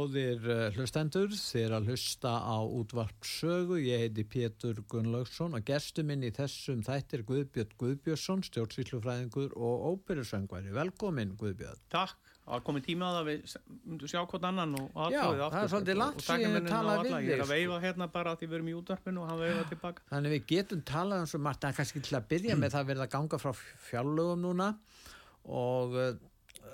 Góðir uh, hlustendur, þér að hlusta á útvart sögu. Ég heiti Pétur Gunnlaugsson og gestu minn í þessum þættir Guðbjörn Guðbjörnsson, stjórnsvíslufræðingur og óperusöngværi. Velkomin Guðbjörn. Takk, það komið tíma að við myndum sjá hvort annan og Já, aðtöðið það er svolítið langt síðan við talaði við Ég er að veifa hérna bara að því við erum í útvarpinu og hann veifa tilbaka. Þannig við getum talað um svo margt, en kannski til að byrja með það verið að ganga frá fjárlögum núna og uh,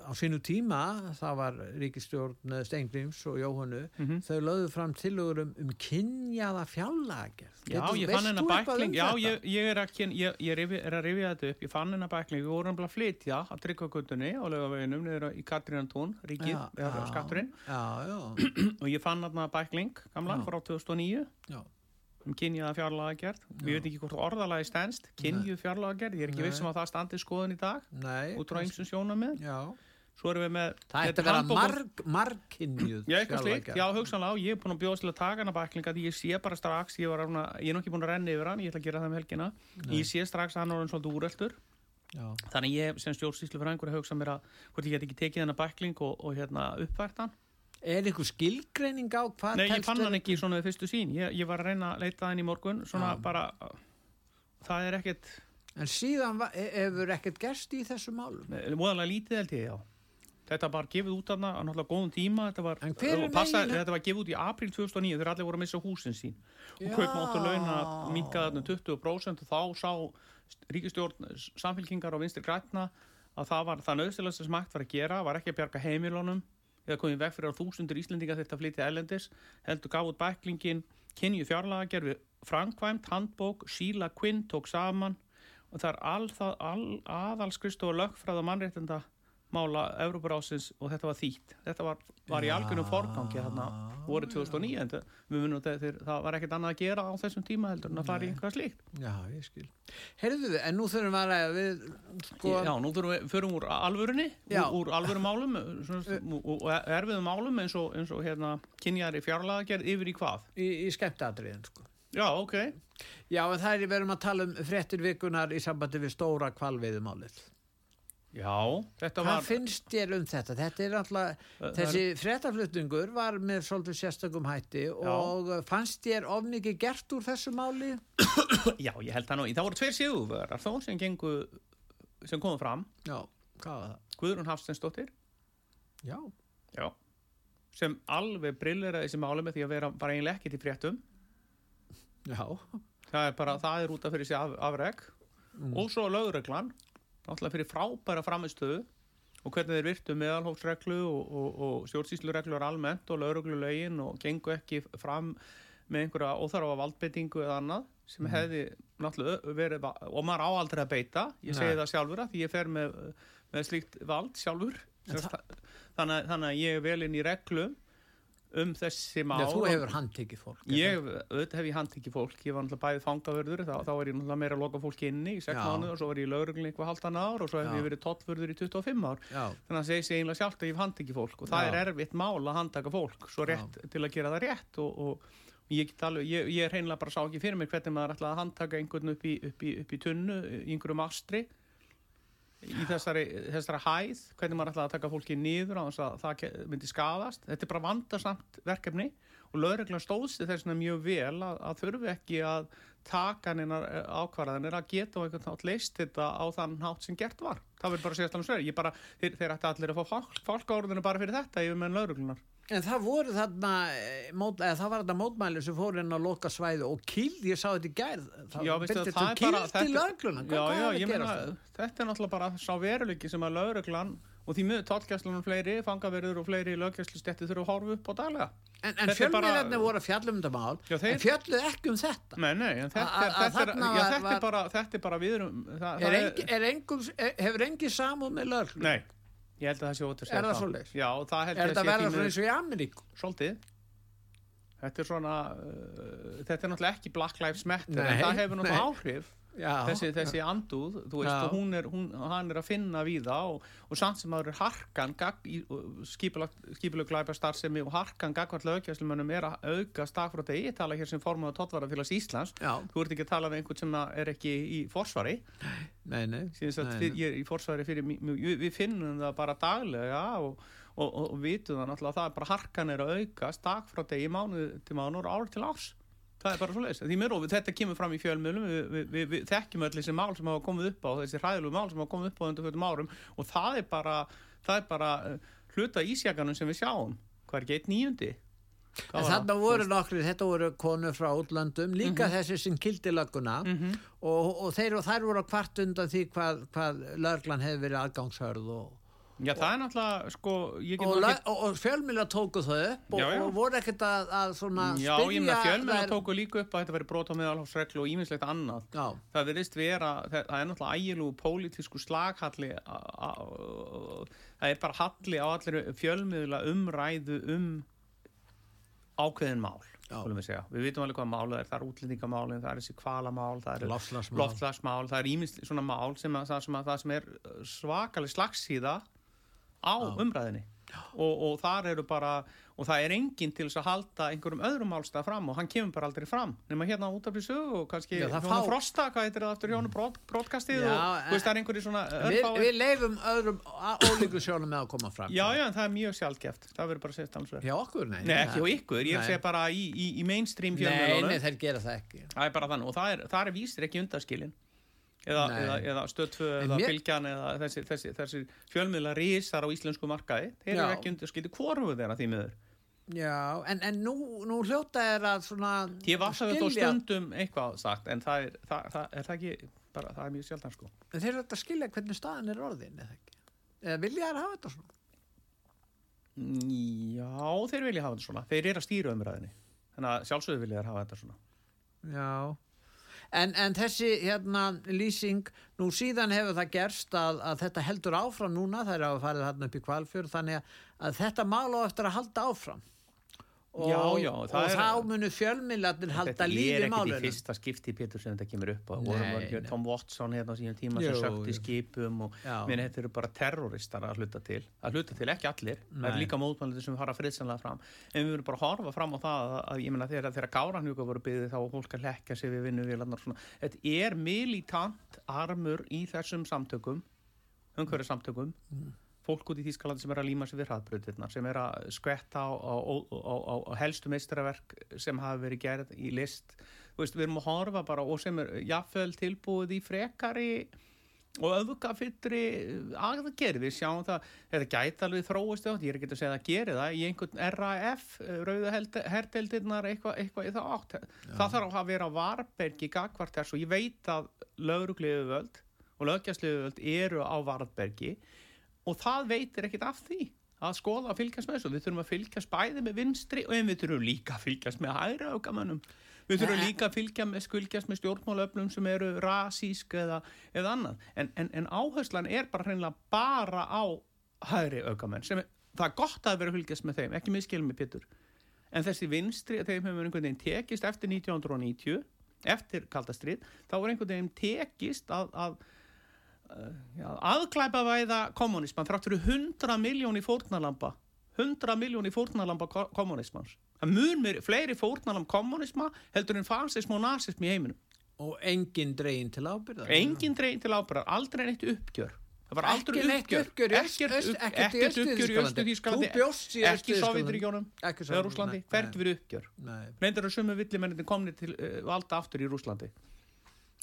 á sínu tíma, það var ríkistjórn eh, Steingrims og Jóhannu, Mhm. þau lögðu fram tillögur um, um kynjaða fjárlager. Já, ég fann hennar bækling, já, ég, ég, er að, kyn- ég, ég rifi- að rifja þetta upp, ég fann hennar bækling, við vorum bara að flytja að tryggvakutunni á lögaveginum niður í Katrínantún, ríkið, Já, já. skatturinn. Já, já, og ég fann hennar bækling, gamla, frá 2009 já. um kynjaða fjárlagagerð, ég veit ekki hvort orðalagi stendst, kynjuð fjárlagagerð, ég er ekki vissum að það standi skoðun í dag, Nei. út frá ýmsum sjónamið. Svo erum við með Það ætti að vera marg, margkynjuð Já, eitthvað slíkt, já, hugsanlega, ég er búin að bjóða til að taka hana bæklinga því ég sé bara strax, ég, reyna- ég er nú ekki búin að renna yfir hann, ég ætla að gera það með helgina. Ég sé strax að hann er svolítið úreltur. Já. þannig ég sem stjórnsýslu fyrir einhverja hugsa mér að hvort ég get ekki tekið hana bækling og, og hérna uppvært hann. Er einhver skilgreining á hvað Nei, ég fann hann ekki svona við fyrstu sín ég, ég var að reyna að leita hann í morgun svona Já. bara það er ekkert En síðan e- hefur ekkert gerst í þessu málum? Móðalega lítið held ég, já Þetta var gefið út af það á góðum tíma. Þetta var, og passa, þetta var gefið út í april 2009 þegar allir voru að missa húsin sín. Og kaupmáttu launa minkaði þarna um 20% og þá sá ríkistjórn samfélkingar og vinstri grætna að það var það nöðstilegast sem mægt var að gera var ekki að bjarga heimilunum eða komið veg fyrir þúsundur Íslendinga þetta flytja ellendis heldur gaf út bæklingin kynju fjárlaga gerfi framkvæmt, handbók, Sheila Quinn tók saman. Og það er all, það, all, aðalskristofa lögfræða mannréttinda mála Evroparásins og þetta var þýtt. Þetta var, var í algjörnum forgangi þarna voru 2009 en það, þeir, það var ekkert annað að gera á þessum tíma heldur en að fara í einhvað slíkt. Já, ég skil. Heyrðu við, en nú þurfum við að við sko, Já, nú þurfum við, förum úr alvörunni Já. úr, úr alvöru málum og, og erfiðum málum eins og, eins og hérna, kynjari fjárlagagerð yfir í hvað? Í, í skemmtatriðin sko. Já, ok. Já, en það er við erum að tala um fréttir vikunar í sambandi við stóra kvalveiðumálið Já, þetta Hvað var finnst þér um þetta? Þetta er alltaf, þessi fréttaflutningur var með svolítið sérstökum hætti og fannst þér of mikið gert úr þessu máli? Já, ég held það nú, það voru tveir sigurvegar þó sem gengu sem komum fram, Já, hvað var það? Guðrún Hafstensdóttir Já, Já. Sem alveg brillera þessi máli með því að vera bara einlega ekkert í fréttum. Já, það er bara, það er út af fyrir sig af, afreg Mm. og svo lögreglan náttúrulega fyrir frábæra framistöðu og hvernig þeir virtu meðalhófsreglu og, og, og stjórnsýslureglur almennt og lögreglulögin og gengu ekki fram með einhverja óþarfa valdbeitingu eða annað sem hefði náttúrulega verið og maður á aldrei að beita. Ég segi Nei. það sjálfur að ég fer með, með slíkt vald sjálfur. Sta- þannig, þannig að ég er vel inn í reglu um þessi mál Já, þú hefur handtekið fólk Ég, auðvitað hef ég handtekið fólk, ég var náttúrulega bæðið fangavörður, þá, þá er ég náttúrulega meira að loka fólki inni í 6 Já. mánuð og svo var ég í lauruglun eitthvað haldan ár og svo hef Já. ég verið tollvörður í 25 ár. Já, Þannig að segja sig eiginlega sjálft að ég hef handtekið fólk og það Já. er erfitt mál að handtaka fólk, svo rétt til að gera það rétt og, og ég alveg, ég, ég hreinlega bara sá ekki fyrir mér hvernig maður ætlaði að handtaka einhvern upp í, upp í, upp í tunnu, í einhverjum astri í þessari, þessari hæð, hvernig maður ætlaði að taka fólki niður á þess að það myndi skadast. Þetta er bara vandarsamt verkefni og lögreglan stóðst þess vegna mjög vel að, að þurfi ekki að taka hennar ákvarðanir að geta á einhvern nátt leist þetta á þann nátt sem gert var. Það verður bara að segja sver. Ég bara, þeir, ætti allir að fá fólk, fólk áriðinu bara fyrir þetta yfir menn lögreglunar. En það voru þarna, eh, mót, eða það var þarna mótmæli sem fór inn á loka svæðu og kýld, ég sá þetta í gær, Já, veistu, það er bara kýld þetta- lögluna, Já, hvað er ég að gera það? þetta er náttúrulega bara sá veruleiki sem að lauruglan og því miður tólkjæslunum fleiri, fangaverður og fleiri löggjæslustetti þurfa að horfa upp á daglega. En, en Þetta fjölmiðlarnir voru að fjalla um þetta mál, Já, þeir- en fjalluð ekki um þetta. Nei, nei, en þetta, er, þetta, er, þetta, er bara, þetta er viðrum, það, Er það er er, hefur engi samúð með löglu? Nei, ég held að það sé að segja Er það svoleiðis? Já, það held Er ég þetta að sé verða svona eins og í Ameríku? Svolítið. Þetta er svona, uh, þetta er náttúrulega ekki Black Lives Matter, Nei, en það hefur náttúrulega áhrif. Já. þessi, þessi andúð, veist, hún er, hún, hann er að finna við það og, og samt sem aður er harkan skipuleg glæpa starfsemi og harkan gagvart löggjæslumönnum er að auka stakfrá degi, ég tala hér sem formáða tóttvarafélags Íslands, Já. þú ert ekki að tala við einhvern sem er ekki í forsvari Nei, nei. nei, í forsvari fyrir við, finnum það bara daglega og, og, og, vitum það náttúrulega að það er bara harkan er að auka stak frá degi mánuð til mánuð og ár til árs það er bara svo leiðis, því mér og þetta kemur fram í fjölmjölum við, við, við, við þekkjum öll þessi mál sem hafa komið upp á þessi hræðilegu mál sem hafa komið upp á undir fyrir árum. Og það er bara, það er bara uh, hluta ísjaganum sem við sjáum. Hvað er ekki eitt nýjundi þarna það? voru nokkri, þetta voru konur frá útlöndum, líka þessi sem kildi lögguna. Mhm. og, og þeir, og þær voru að kvart undan því hvað, hvað löglan hefur verið aðgangshörð og, Já, það er náttúrulega, sko, ég get og, ekki og, og fjölmjöla tóku þau upp og, Já, já. og voru ekkert að, að svona Já, ég meina fjölmennar þær- tóku líka upp að þetta veri brot á meðalhásreglu og ímislegt annað. Já, Það verðist vera, það það er náttúrulega ægilegu pólitísku slaghalli, á- á- það er bara halli á allir fjölmiðla umræðu um ákveðin mál, við. Við vitum alveg hvað mál það er, það er útlendingamálin, það er þessi kvalamál, það er loftslagsmál, það er ímislegt svona mál sem að, það, sem að, það sem er svakalig slagsíða á umræðinni. Og, og þar eru bara og það er enginn til þess að halda einhverjum öðrum málstað fram og hann kemur bara aldrei fram nema hérna út af því sögu og kannski Já, hjónu fá- frosta, hvað heitir það aftur hjónu brotkastið Já, og þú veist það er einhverju svona við, við leifum öðrum ólíku sjónum með að koma fram. Já, já, það er mjög sjálfgeft það verður bara að segja stansverð Hjá okkur, nei. Nei, ekki á ykkur, ég Nei. segi bara í, í, í mainstream Nei, nei, fjölmiðlunum. þeir gera það ekki. Það er bara þannig og það er, það er vísir ekki undaskilin eða, eða, eða stöðtvö eða mér- fylgjan eða þessi, þessi, þessi fjölmiðla risar á íslensku markaði. Þeir eru ekki undaskilin hvorfu þeirra því miður. Já, en, en nú, nú hljóta er að svona Ég var það þó skilja- stundum eitthvað sagt en það er það, það, er það ekki bara, það er mjög sjaldan sko. En þeir eru þetta að skilja hvernig staðan er orðin eða ekki? Eða vilja þær hafa þetta svona? Já, þeir vilja hafa þetta svona. Þeir eru að stýra umræðinni þannig að sjálfsögðu vilja þær hafa þetta svona. Já En, en þessi hérna lýsing, nú síðan hefur það gerst að, að þetta heldur áfram núna, það er að farið þarna upp í kvalfjörð, þannig að, að þetta mál á eftir að halda áfram. Og, Já, já, og það er- þá munu fjölmiðlarnir halda Þetta lífi er ekkit í málunum. fyrsta skipti Pétur sem þetta kemur upp á. Tom Watson hérna á síðan tíma Jú, sem sökti jú. skipum og Já. minni þetta eru bara terroristar að hluta til að hluta til, ekki allir, það Nei. er líka mótmælið sem fara friðsanlega fram en við verðum bara að horfa fram á það að, að ég meina þegar, þegar gáranhjúka voru byggðið þá að leggja sig við vinnu við landar svona þetta er militant armur í þessum samtökum umhverju samtökum fólk út í Þýskaland sem er að líma sig við hraðbrutirnar sem er að skvetta á, á, á, á, helstu meistaraverk sem hafa verið gerð í list. Veist, við erum að horfa bara og sem er jafnvel tilbúið í frekari og öfgafyllri aðgerð, við sjáum það þetta gæti alveg þróist átt, ég er ekki að segja að geri það í einhvern RAF rauða herdeldirnar, eitthvað eitthva í það átt. Það þarf að vera varbergi gagvart þess og ég veit að lögrugliðu völd og lögjastliðu völd eru á varbergi og það veitir ekkit af því að skoða að fylgjast með þessu. Við þurfum að fylgjast bæði með vinstri og en við þurfum líka að fylgjast með hægra aukamönnum við þurfum líka að fylgja með, fylgjast með stjórnmálöflum sem eru rasísk eða, eða annað. En, en, en áherslan er bara hreinlega bara á hægri aukamenn sem er, það er gott að vera að fylgjast með þeim ekki miskilum með pittur en þessi vinstri, þeim hefur einhvern veginn tekist eftir 1990 eftir kaldastrið, þá er einhvern veginn tekist að, að aðklæpa væða kommunisman þrátt fyrir 100 miljóni fórnalampa 100 miljóni fórnalampa ko- kommunismans það mun mér fleiri fórnalamp kommunisma heldur en fasism og nazism í heiminum. Og engin dregin til ábyrðar. engin dregin til ábyrðar, aldrei neitt uppgjör. Það var aldrei uppgjör. ekkert uppgjör í í ekki Ekki eða Rúslandi, hvert nei. við uppgjör. Nei. reyndar að sumu villimennir komni til uh, valda aftur í Rúslandi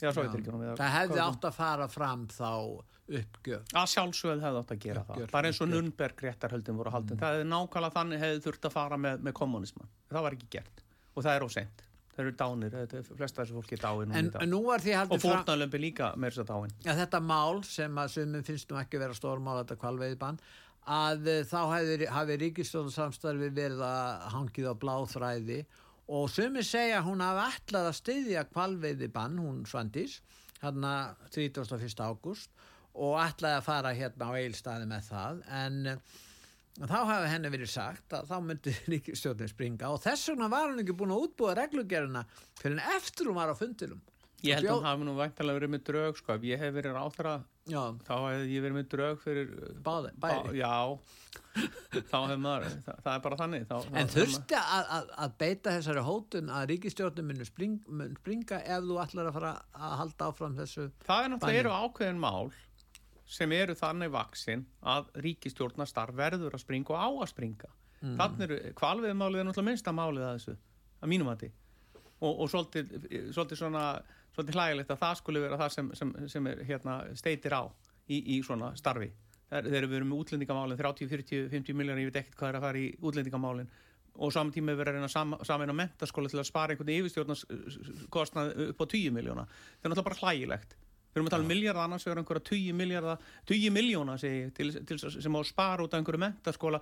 Já, Það hefði átt að fara fram þá uppgjöf. Að sjálfsögð hefði átt að gera Uppgjör, það. Bara eins og. Nürnberg réttarhöldin voru haldin. Það hefði nákvæmlega þannig hefði þurft að fara með, með kommunisman. Það var ekki gert. Og það er óseint. Það eru dánir, þetta er flesta þessu fólki er dáin núna En, en nú var því Og haldið fram líka með þess að dáin. að þetta mál sem að sumum finnst nú ekki vera stórmál þetta kvalveiðbann að eh, þá hefði, hafi ríkistjóðarsamstarfi verið að hangið á bláþræði og sumir segja að hún hafi ætlað að styðja kvalveiðbann, hún Svandís hérna 31. ágúst og ætlaði að fara hérna á eilstaði með það en þá hafi henni verið sagt að þá myndi ríkistjóðin springa og þess vegna var hún ekki búin að útbúa reglugerina fyrir en eftir hún var á fundilum Ég held að hún hafi nú væntalega verið með drög, sko. Ef ég hef verið ráþara, Já, þá hef ég verið með drög fyrir... báði, Bá, bæði já, þá hef maður, það, það er bara þannig. Þá, En þurfti að, að, að beita þessari hótun að ríkistjórnum munu spring, mun springa ef þú ætlar að fara að halda áfram þessu Það er náttúrulega eru ákveðin mál sem eru þannig vaksin að ríkistjórnastarf verður að springa og á að springa. Mm. Þannig eru, kvalviðmálið er náttúrulega minnsta málið að þessu, að mínum að og, og svolítið, svolítið svona svolítið hlægilegt að það skulle vera það sem, sem, sem er hérna steitir á í, í svona starfi. Þegar við erum með útlendingamálin 30, 40, 50 miljónir, ég veit ekkert hvað er að fara í útlendingamálin og saman tíma verður að reyna sam, saman á mentaskóla til að spara einhvern yfirstjórnarskostnað upp á 10 miljóna. Það er náttúrulega bara hlægilegt. Við erum að tala um miljardar annars vegar einhverja 20 miljardar, 20 miljóna sem á að spara út af einhverju mentaskóla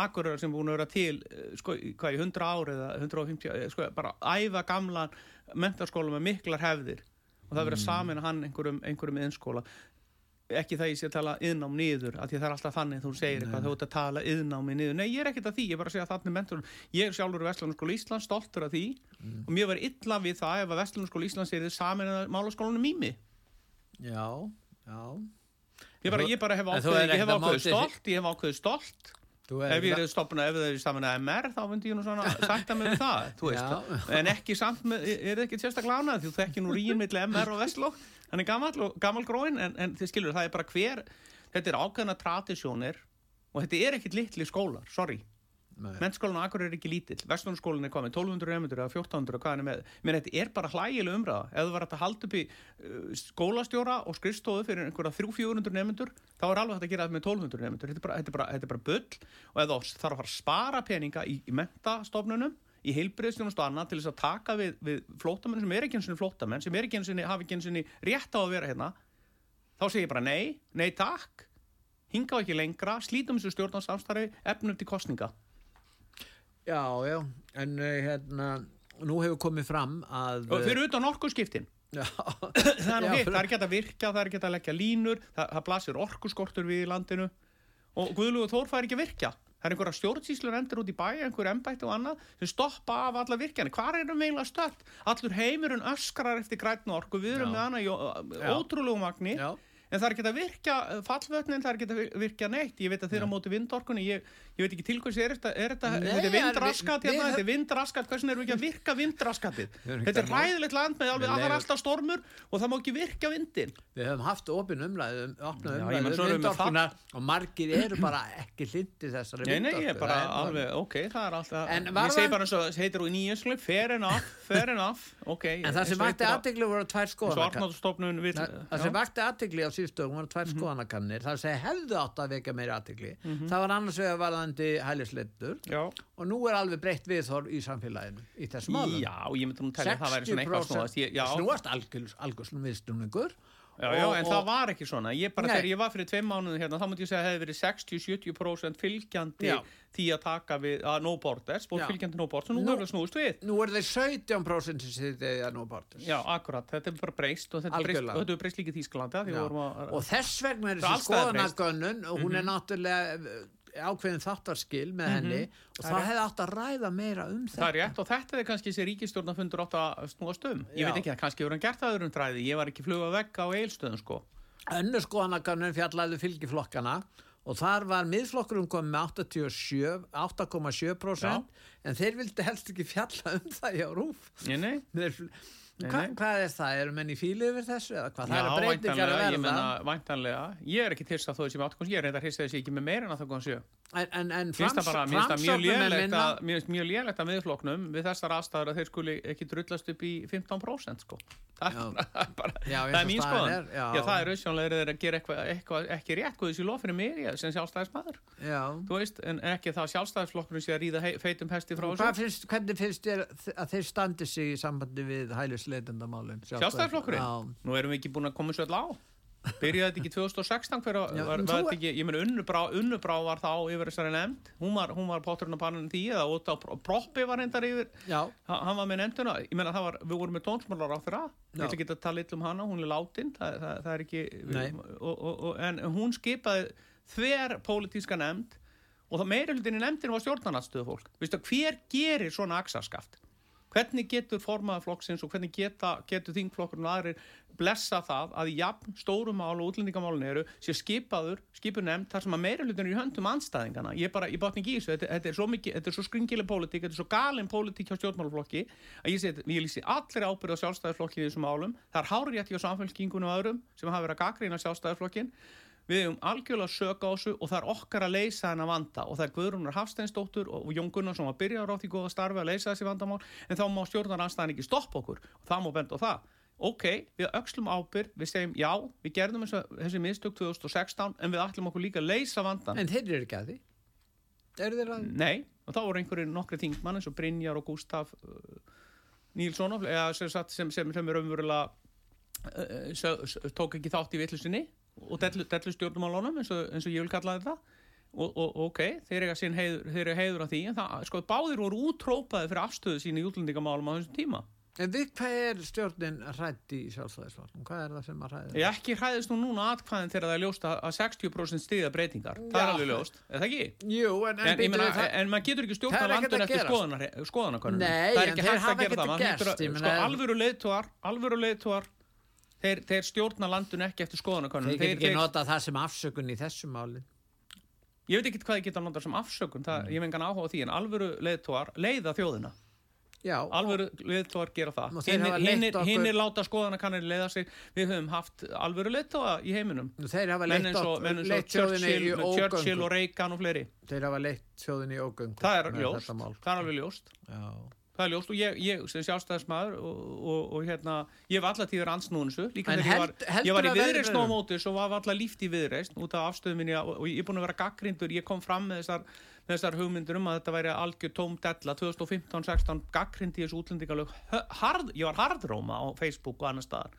akkurar sem búin að vera til eh, sko, hvað í 100 ár eða 150 eh, sko, bara æfa gamlan mentaskóla með miklar hefðir. Og það verður mm. samin hann einhverjum, einhverjum innskóla ekki það ég sé að tala yðnám niður af því að það er alltaf þannig þú segir eitthvað þú ert að tala yðnámi niður, nei ég er ekkert að því ég er bara að segja að þannig mentur, ég er sjálfur Vestlunarskóla Íslands stoltur af því. Og mér var illa við það ef að Vestlunarskóla Íslands er þið samin að málaskólanum mými Já, já. Ég bara, ég bara hef ákveðið, stolt ég hef ákveðið stolt. Ef ég er stopnað, ef það er saman að MR þá myndi ég nú svona sætta mig við það en ekki samt með, er það ekki sérstaklega ánað því þú þekki nú ríin milli MR og Vestló hann er gammal gammal gróin en, en þið skilur það er bara hver þetta er ákveðna tradisjónir og þetta er ekkit litli skólar, sorry. Mennskólan á Akureyri er ekki lítill. Vestlunarskólinn er komið 1200 nefndur eða 1400 hvað er með, menn þetta er bara hlægileg umræða. Ef þú var að halda upp í uh, skólastjóra og skrifstofu fyrir einhverja 300-400 nefndur, þá er alveg hægt að gera það með 1200 nefndur, þetta er bara, þetta bara, þetta bara bull. Og ef þú þarf að spara peninga í, í mentastofnunum í heilbriðstjónust og annað til þess að taka við, við flótamenn sem er ekki eins og flótamenn sem er ekki eins og hafi ekki eins og rétt á að vera hérna þá segir ég bara nei, nei takk. Hinga ekki lengra, slítum þessu stjórnarsamstarfi efnum til kostninga Já, já, en uh, hérna nú hefur komið fram að og fyrir utan orkuskiptin. Já, það er, fyrir- það er ekki að virka, það er ekki að leggja línur það, það blasir orkuskortur við í landinu. Og Guðlugur Þór fær ekki að virka það er einhverja stjórnsýslur endur út í bæ einhver embætti og annað sem stoppa af alla virkjani hvað er það meila stöld? Allur heimurinn öskrar eftir grætnu orku. Við erum með hana í Já. ótrúlegu magni já, en það er ekki að virka fallvötnin, það er ekki að virka neitt. Ég veit að þeir eru á móti vindorkunni. Ég, ég veit ekki til hvers er þetta er þetta, vindraskat hérna, þetta er vindraskat. Hversin erum við ekki að virka vindraskatið þetta er hræðilegt land með alveg Við að það leyfum- alltaf stormur og það má ekki virka vindin við höfum haft opin umræðu um- um og margir eru bara ekki hlindi þessari nei, nei, ég er vindorku. bara Það alveg, ok, það alltaf En ég segi bara eins og heitir úr nýjösklu fair enough, fair enough. Ok, En það sem vakti aðtegli voru tvær Það það sem vakti aðtegli á síðustöðum voru tvær skoðanakannir. Það sem hefðu átt að vekja meiri aðtegli það var annars vegar varðandi hælisleitur já, og nú er alveg breytt viðhorf í samfélaginu í þessum eitthvað 60% snúast. Ég, já, snúast algjör, algjör viðstunningur Já, já, Og- en og- það var ekki svona. Ég bara, Nei. þegar ég var fyrir tveim mánuði hérna, þá mútti ég segja að það hefði verið 60-70% fylgjandi Já. því að taka við að no borders, Já. fylgjandi no borders, og nú Nú- hefur það snúist við. nú er þeir 17% sem sitja að nú bortis Já, akkurat, þetta er bara breyst og þetta er breyst, er líka í að... og þess vegna er Það er þessi skoðanagönnun og hún er náttúrulega eh, ákveðin þáttarskil með henni og Það það hefði átt að ræða meira um Það þetta. er rétt og þetta er kannski þessi ríkistjórnafundur átt að snúast um. Ég Já. veit ekki að kannski voru hann gert það öðrum dræði, ég var ekki fluga vegg á eilstöðum sko. önnur skoðanakönnun fjallaði fylgiflokkana og þar var miðflokkurum komið með 87 8,7% en þeir vildi helst ekki fjalla um það hjá rúf Nei, Nei, Hva, hvað er það? Eru menn í fílu yfir þessu? Já, að væntanlega, ég meina, væntanlega, ég er ekki til að þó þessi með 8,7, ég er reyndar hissað þessi ekki með meira en að það kom 7. En, en, það bara, mér finnst mjög minna- að, miðfloknum við þessar aðstæður að þeir skuli ekki drullast upp í 15% sko. Það Já. bara, Já, það er mín skoðan. er, já. Já, það er auðvitað þeir að gera eitthvað, eitthvað ekki rétt, hvað þessi lof fyrir mér, ég sem sjálfstæðismæður, Já. þú veist, en ekki það sjálfstæðisflokkurinn sé að ríða hei- feitum hesti frá þessu. Hvernig finnst þér að þeir standi sig í sambandi við hælisleitendamálin? Sjálfstæðisflokkurinn? Já. Nú erum við ekki búin að koma svo all á. Byrjaði þetta ekki 2016 hver að, var, var þetta ekki, ég menn Unnubrá, Unnubrá var þá yfir þessari nefnd, hún var, var potturinn á panninu því eða út á Proppi var reyndar yfir, ha- hann var með nefnduna, ég menna það var, við vorum með tónsmálar á þeirra, ég ætla ekki að tala illa um hana, hún er látin, það, það, það er ekki, Nei. og, og, og, en hún skipaði þver pólitíska nefnd og það í nefndinu var stjórnarnatstöðu fólk, veistu hver gerir svona aksaskaft? Hvernig getur formaða flokksins og hvernig geta, getur þingflokkurinn og aðrir blessa það að í jafn stórum mál og útlendingamálun eru sé skipaður, skipur nefnd þar sem að meira hlutin er í höndum anstæðingana. Ég bara, ég botni ekki í þessu, þetta, þetta er svo mikið, þetta er svo skringileg pólitík, þetta er svo galin pólitík hjá stjórnmálaflokki að ég segi, ég lýsi allir ábyrð á sjálfstæðisflokki í þessum málum. Það er hárið hjá samfélkingunum og öðrum sem hafa verið að gaggrína sjálfstæðisflokkin við hefum algjörlega sög á þessu og það er okkar að leysa hennar vanda og það er Guðrúnar Hafsteinsdóttur og Jón Gunnarsson var byrjar á því góða starfi að leysa þessi vandamál en þá má stjórnaranstæðan ekki stoppa okkur og það má benda á það ok, við öxlum ábyrg, við segjum já við gerðum þessi mistök 2016 en við ætlum okkur líka að leysa vandan En þeir eru ekki að því. Eru þeir að... Nei, og þá voru einhverju nokkri þingmann eins og Brynjar og Gustaf uh, Nílsson sem, sem, sem, sem er umverulega uh, sö- s- tók ekki þátt í vitlusinni og dellu, dellu stjórnumálunum eins, og- eins og ég vil kalla þetta. Og, og ok, þeir sín heiður, heiður af því en það, sko, báðir voru útrópaði fyrir afstöðu sín í útlendingamálum á þessum tíma En við hvað er stjórnin hrætt í sjálfstæðisflokkum? Hvað er það sem að hræða? Ég ekki hræðist nú núna atkvæðin þegar það er ljóst að að 60% stiða breytingar það er alveg ljóst, er það ekki? Jú, en, en, En, það... en maður getur ekki stjórna landun að eftir skoðanakönnun Nei, það er ekki hægt að gera það gerst, að- sko, alvöru leiðtúar alvöru leiðtúar þeir, þeir stjórna landun ekki eftir skoðanakönnun Þeir get ekki nota það sem afsökun í þessu máli. ég veit ekki hvað ég geta notað sem afsökun það, Mm. ég vengan áhuga á því en alvöru leiðtúar leiða þjóðina alvöru leiðtúar gera það. Leitt hinnir, okkur- láta skoðanakannir leiða sig. Við höfum haft alvöru leiðtúa í heiminum. Og þeir hafa menn eins og, Churchill, Churchill og Reagan og fleiri. Þeir hafa leitt þjóðinni í ógöngu. það er ljóst, það er alveg ljóst. Já. það er ljóst og ég, ég sem sjálfstæðismæður og, og, og hérna, ég hef alltaf tíður ansnúin þessu, líka En þegar ég var, held- ég var í að viðreist á verður? móti svo var alltaf líft í viðreist út af afstöðum minni og, ég er búin að vera gaggrindur, ég kom fram með þessar, þessar hugmyndur um að þetta væri algjör tóm della. 2015-16 gaggrindi þessu útlendingalög. Ég var harðróma á Facebook og annar staðar.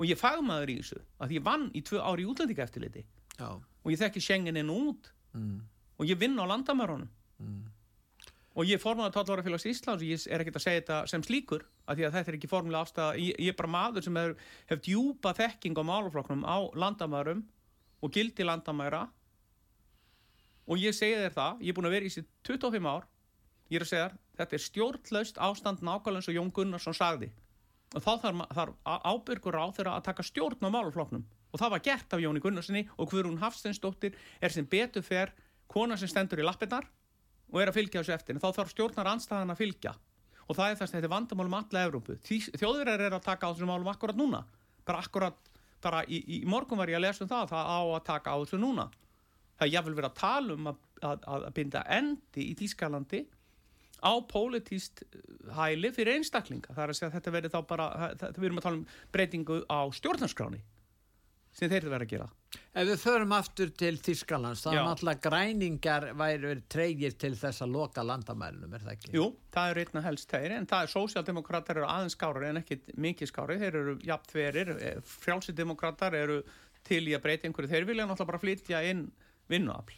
Og ég fagmaður í þessu að ég vann í tvö ári í útlendingaeftirliti. Já. og ég þekki og út. Mm. og ég vinn á landamærunum. Mm. og ég er formaður tollvarafélags Íslands og ég er ekkert að segja þetta sem slíkur því að þetta er ekki formulega afstæða ég, ég er bara maður sem hef, hef djúpa þekking á málaflokknum á landamærum og gildi landamæra og ég segi þér það ég er búin að vera í þessi 25 ár. Ég er að segja þér, þetta er stjórnlaust ástand nákvæmlega eins og Jón Gunnarsson sagði. Og þá þarf, þarf ábyrgur á þeirra að taka stjórn á málaflokknum. Og það var gert af Jóni Gunnarssoni og Guðrún Hafsteinsdóttir er sem betur fer kona sem stendur í lappirnar og er að fylgja þessu eftir. En þá þarf stjórnar anstæðan að fylgja. Og það er þess að þetta er vandamál um alla Evrópu. Þjóðverðar er að taka á þessum málum akkurat núna. Bara akkurat, bara í, í morgun var ég að lesa um það það á að taka á þessu núna það er jáfnvel verið að tala um að, að, að binda endi í Þýskalandi á pólitíst hæli fyrir einstaklinga. Það er að segja að þetta verið þá bara það, við erum að tala um breytingu á stjórnarskráni sem þeir eru verið að gera. Ef við förum aftur til Þískalands, þá er náttúrulega græningar væri treygir til þess að loka landamærunum, er það ekki? Jú, það er einna helst þeir en það er sósjaldemokrater eru aðeins skári en ekki mikið skári, þeir eru jafn þverir frjálsidemokrater eru til í að breyta einhverju, þeir vilja náttúrulega bara flytja inn vinnuafl.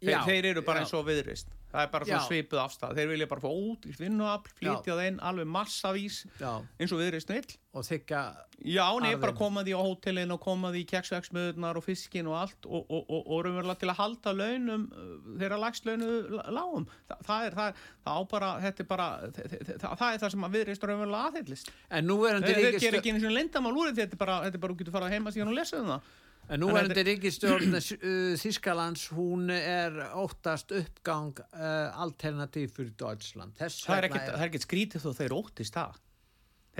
Þeir, þeir eru bara já. eins og viðrist það er bara Já. svo svipuð afstæð, þeir vilja bara fá út í vinnuafl, flytja það inn alveg massavís Já, eins og viðrist vill. Og þykka, Já, nei, Arðinn. bara koma því á hótelin og koma því í keksveksmiðunar og fiskin og allt og, og, og, og raunverulega til að halda launum uh, þeirra lagst launu lágum. Þa, það er það, það á bara þetta er bara, það, það, það er það sem að viðreist raunverulega aðhyllist. En nú er þeir undir þeir gera ekki eins og lendamál úr þetta er bara, þetta er bara, þú getur farað heima síðan og lesað um það En nú er þetta- ríkistjórn uh, Þískalands, hún er óttast uppgang uh, alternativ fyrir Deutschland. Þess það er ekkert, er skrítið þó þeir óttist það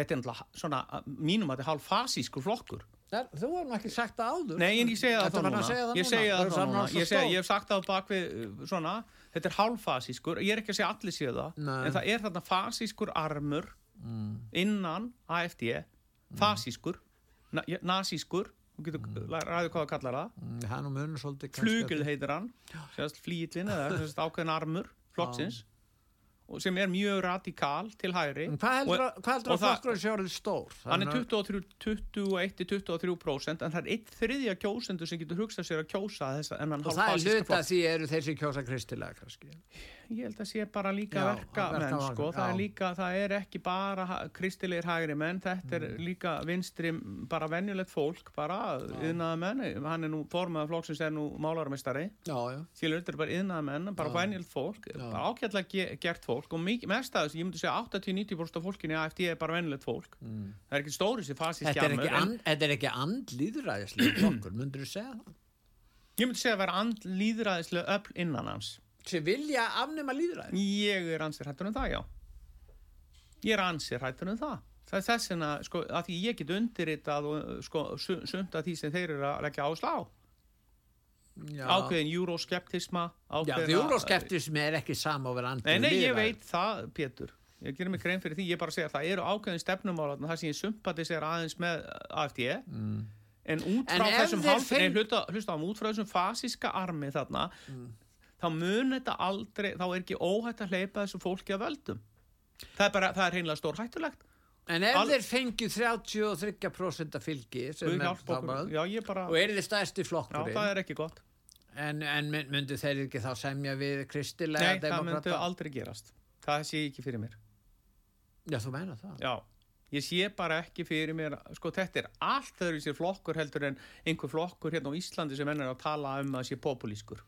þetta er náttúrulega svona, mínum að þetta er hálf fasískur flokkur Nei, Þú nú ekki sagt það áður. Nei, en ég segja það þá núna. Ég segja það þá núna. Ég, hef sagt það bak við uh, svona, þetta er hálffasískur, ég er ekki að segja allir séu það, Nei. en það er þarna fasískur armur Mm. innan AFD, fasískur, na, ja, nasískur, þú getur mm. ræðu hvað það kallar það, Hann og munur svolítið flugil heitir hann, flýillin eða ákveðin armur flokksins, sem er mjög radikal til hægri. Hvað heldur Og- að, að orðið stór? Hann er Þannig að- 21-23% en það er einn þriðja kjósendur sem getur hugsað sér að kjósa þess að ennan Og það er hluta því eru þeir sem kjósa kristilega kannski. Ég held að sé bara líka verka menn sko, það er líka, það er ekki bara kristilegir hægri menn, þetta er Mm. líka vinstri, bara venjulegt fólk bara, yðnaða menn hann er nú, formaður flokksins er nú málarmestari skilur, þetta er bara yðnaða menn, bara venjulegt fólk. Ge gert fólk og mikið, mest að þessu, ég myndi segja 80-90% af fólkinu í AFD er bara venjulegt fólk. Mm. það er ekki stóri sér er en- and, þetta er ekki andlýðræðislega flokkur, myndur þú segja það? Ég myndi segja að vera and líðræðislega öll innan hans. Sem vilja afnema líðræði? Ég er ansir hættur en það, já. Ég er ansir hættur en það. Það er þess vegna, sko, að því ég get undirritað og, sko, su- sumt að því sem þeir eru að leggja áslá. Já. Ákveðin euroskeptisma, Já, ákveðin... því euroskeptismi er ekki sama að vera andlýð Nei, nei, ég veit það, Pétur. Ég gerir mig grein fyrir því, ég bara segja að það eru ákveðin stefnumála, það sem ég sympatisera aðeins með AFD, Mm. en út En frá ef þessum hálf, feng- nei, hlusta, hlusta á, út frá þessum fasíska armi þarna, þá mun þetta aldrei, þá er ekki óhætt að hleypa þessu fólki að völdum. Það er bara, það er reynilega stór hættulegt. En ef Al- þeir fengið 33% af fylgi sem er hjálpa þá okkur. bara- Já, og er þið stærsti já, flokkurinn það er ekki gott. en, en mynd- myndu þeir ekki þá semja við kristilega Nei, það myndi demokrata? aldrei gerast. Það sé ég ekki fyrir mér. Já, þú meina það? Já, ég sé bara ekki fyrir mér, sko þetta er allt öðru sér flokkur heldur en einhver flokkur hérna á Íslandi sem ennur að tala um að sé populískur.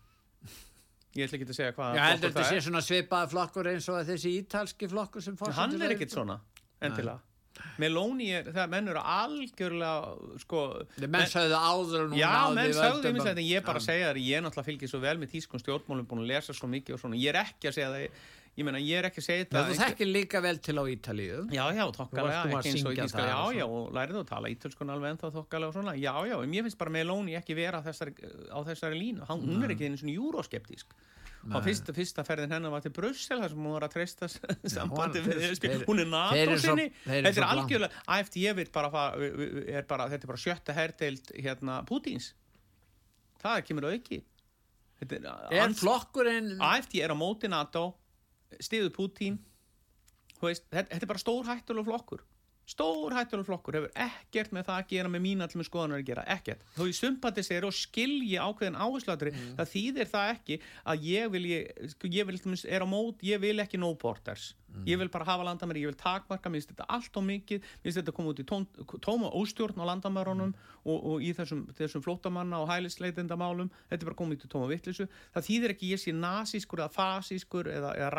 Ég ætla ekki að segja hvað Já, heldur flokkur þetta það sé svona svipaða flokkur eins og þessi ítalski flokkur sem Hann forsetinn er ekkert svona, endilega. Meloni er, það mennur algjörlega, sko... Þeir menn sögðu áður og nú Já, náðu menn við sagði völdum einmitt að- þetta, ég bara Já. segja það, ég náttúrulega fylgið svo vel með tískun stjórnmálum, búin að lesa svo mikið og svona, ég er ekki að segja það, ég meina, ég er ekki að segja þetta. þú þekkir líka vel til á Ítalíu Já, já, Þú að ekki eins og ég það já, og já, og lærið að tala ítölskun alveg ennþá þokkalega og svona, já, já, en mér finnst bara Meloni ekki vera þessari, á þessari línu, hann, hún er ekki einu svona júróskeptísk. Og fyrsta, fyrsta ferðin hennar var til Brussel, þar sem hún var að treysta sambandi hún- er NATO sinni, þetta er algjörlega, AFD er bara, þetta er bara sjötta herdeild hérna Pútins. Það kemur auki. AFD er á móti NATO veist, þetta, þetta er bara stór hættulega flokkur stór hættulega flokkur hefur ekkert með það að gera með mín allum skoðanar að gera, ekkert. Þó ég sympatis er og skilji ákveðin áherslatri Mm. það þýðir það ekki að ég vil, ég, sko, ég vil, er á mót, ég vil ekki no borders. Mm. ég vil bara hafa landamæri, ég vil takmarka mér finnst þetta allt og mikið, mér finnst þetta koma út í tóm, tóma óstjórn á landamærunum og, og í þessum, þessum flóttamanna og hælisleitendamálum, þetta er bara komið út í tóma vittlisu, það þýðir ekki ég sé nasískur eða fasískur eða, eða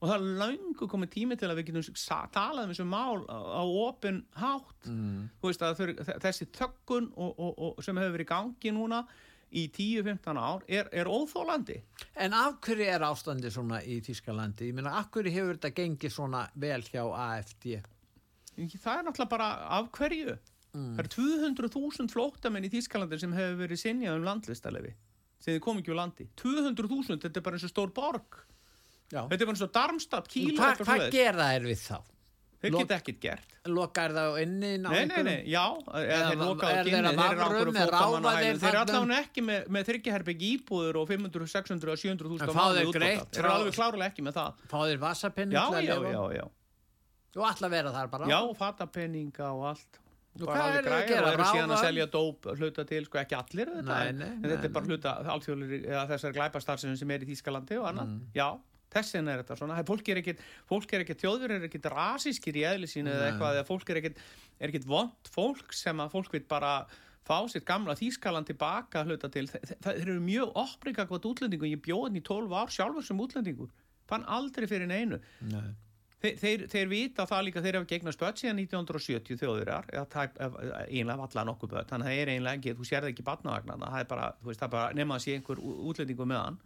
og það er löngu komið tími til að við getum talað um þessu mál á, opin hátt Mm. Veist, þau, þessi þöggun og, og, og, sem hefur verið í gangi núna í 10-15 ár er, er óþólandi En af hverju er ástandi svona í Þískalandi? Ég meina, af hverju hefur þetta gengið svona vel hjá AFD? það er náttúrulega bara af hverju Mm. það eru 200.000 flóttamenn í Þískalandi sem hefur verið sinjað um landlistalefi sem þið kom ekki úr landi 200.000, þetta er bara eins og stór borg Já. þetta er bara eins og Darmstadt, Kíl og Hvað eitthvað hva svoleiðis. gera þær við þá? þeir Lok- geta ekkert gert. Lokar það inni ná Nei, nei, nei, já, eða þeir loka á er kynni, þeir eru ákveður er þeir eru allavega ekki með, með þryggjaherbygg íbúður og 500, 600 og 700 En þúsund fá þeir greitt þeir eru alveg klárlega ekki með það. Fá þeir vasapenning já, já, já, Og að vera þar bara? já, og fatapenninga og allt. Og hvað eru þeir að gera? og eru síðan að selja dóp hluta til, sko ekki allir þetta, Nei, nei, en nei, þetta er bara hluta alþjóðlir eða þessar glæpastarfsinu sem er í Þýskalandi og annað, Mm. já þessin er þetta svona, fólk er ekkit fólk er ekkit, þjóður er ekkit rasískir í eðli sínu eða eitthvað, eða fólk er ekkit er ekkit vond fólk sem að fólk vil bara fá sitt gamla Þýskaland tilbaka hluta til, þe- það eru mjög opprika hvað útlendingu, ég bjóð henni í 12 ár sjálfur sem útlendingur, fann aldrei fyrir neinu. Nei. Þeir, þeir, þeir vita það líka, þeir hafa gegnast börn síðan 1970 þjóðurar, einlega valla nokkuð börn, þannig að það er einlega ekki, þú sérði ekki barnavagnarna, það er bara, veist, það er bara nema að sé einhver útlendingu með hann,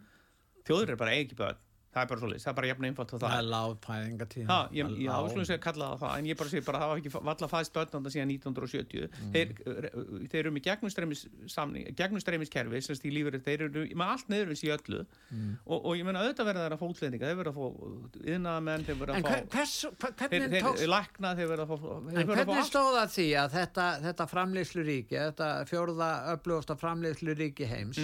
þjóður er bara eigi börn, það er bara svo það er bara jafn einfalt það er. lág fæðingatíð Já, ég, ég áslum sér að kalla það það en ég bara segi bara að það var ekki valla fæðst börnanda síðan 1970 þeir, þeir eru með gegnustreimis gegnustreimiskerfi sem stíl lífur þeir eru með allt neðurins í öllu. Og, og ég menna auðvitað verða þeir að fá útlendinga þeir verða að fá yðnaðamenn þeir verða að fá hver- þeir, verða að fá En hvernig allt. stóð það því að þetta, þetta framleiðsluríki, þetta fjórða upplöfasta framleiðsluríki heims,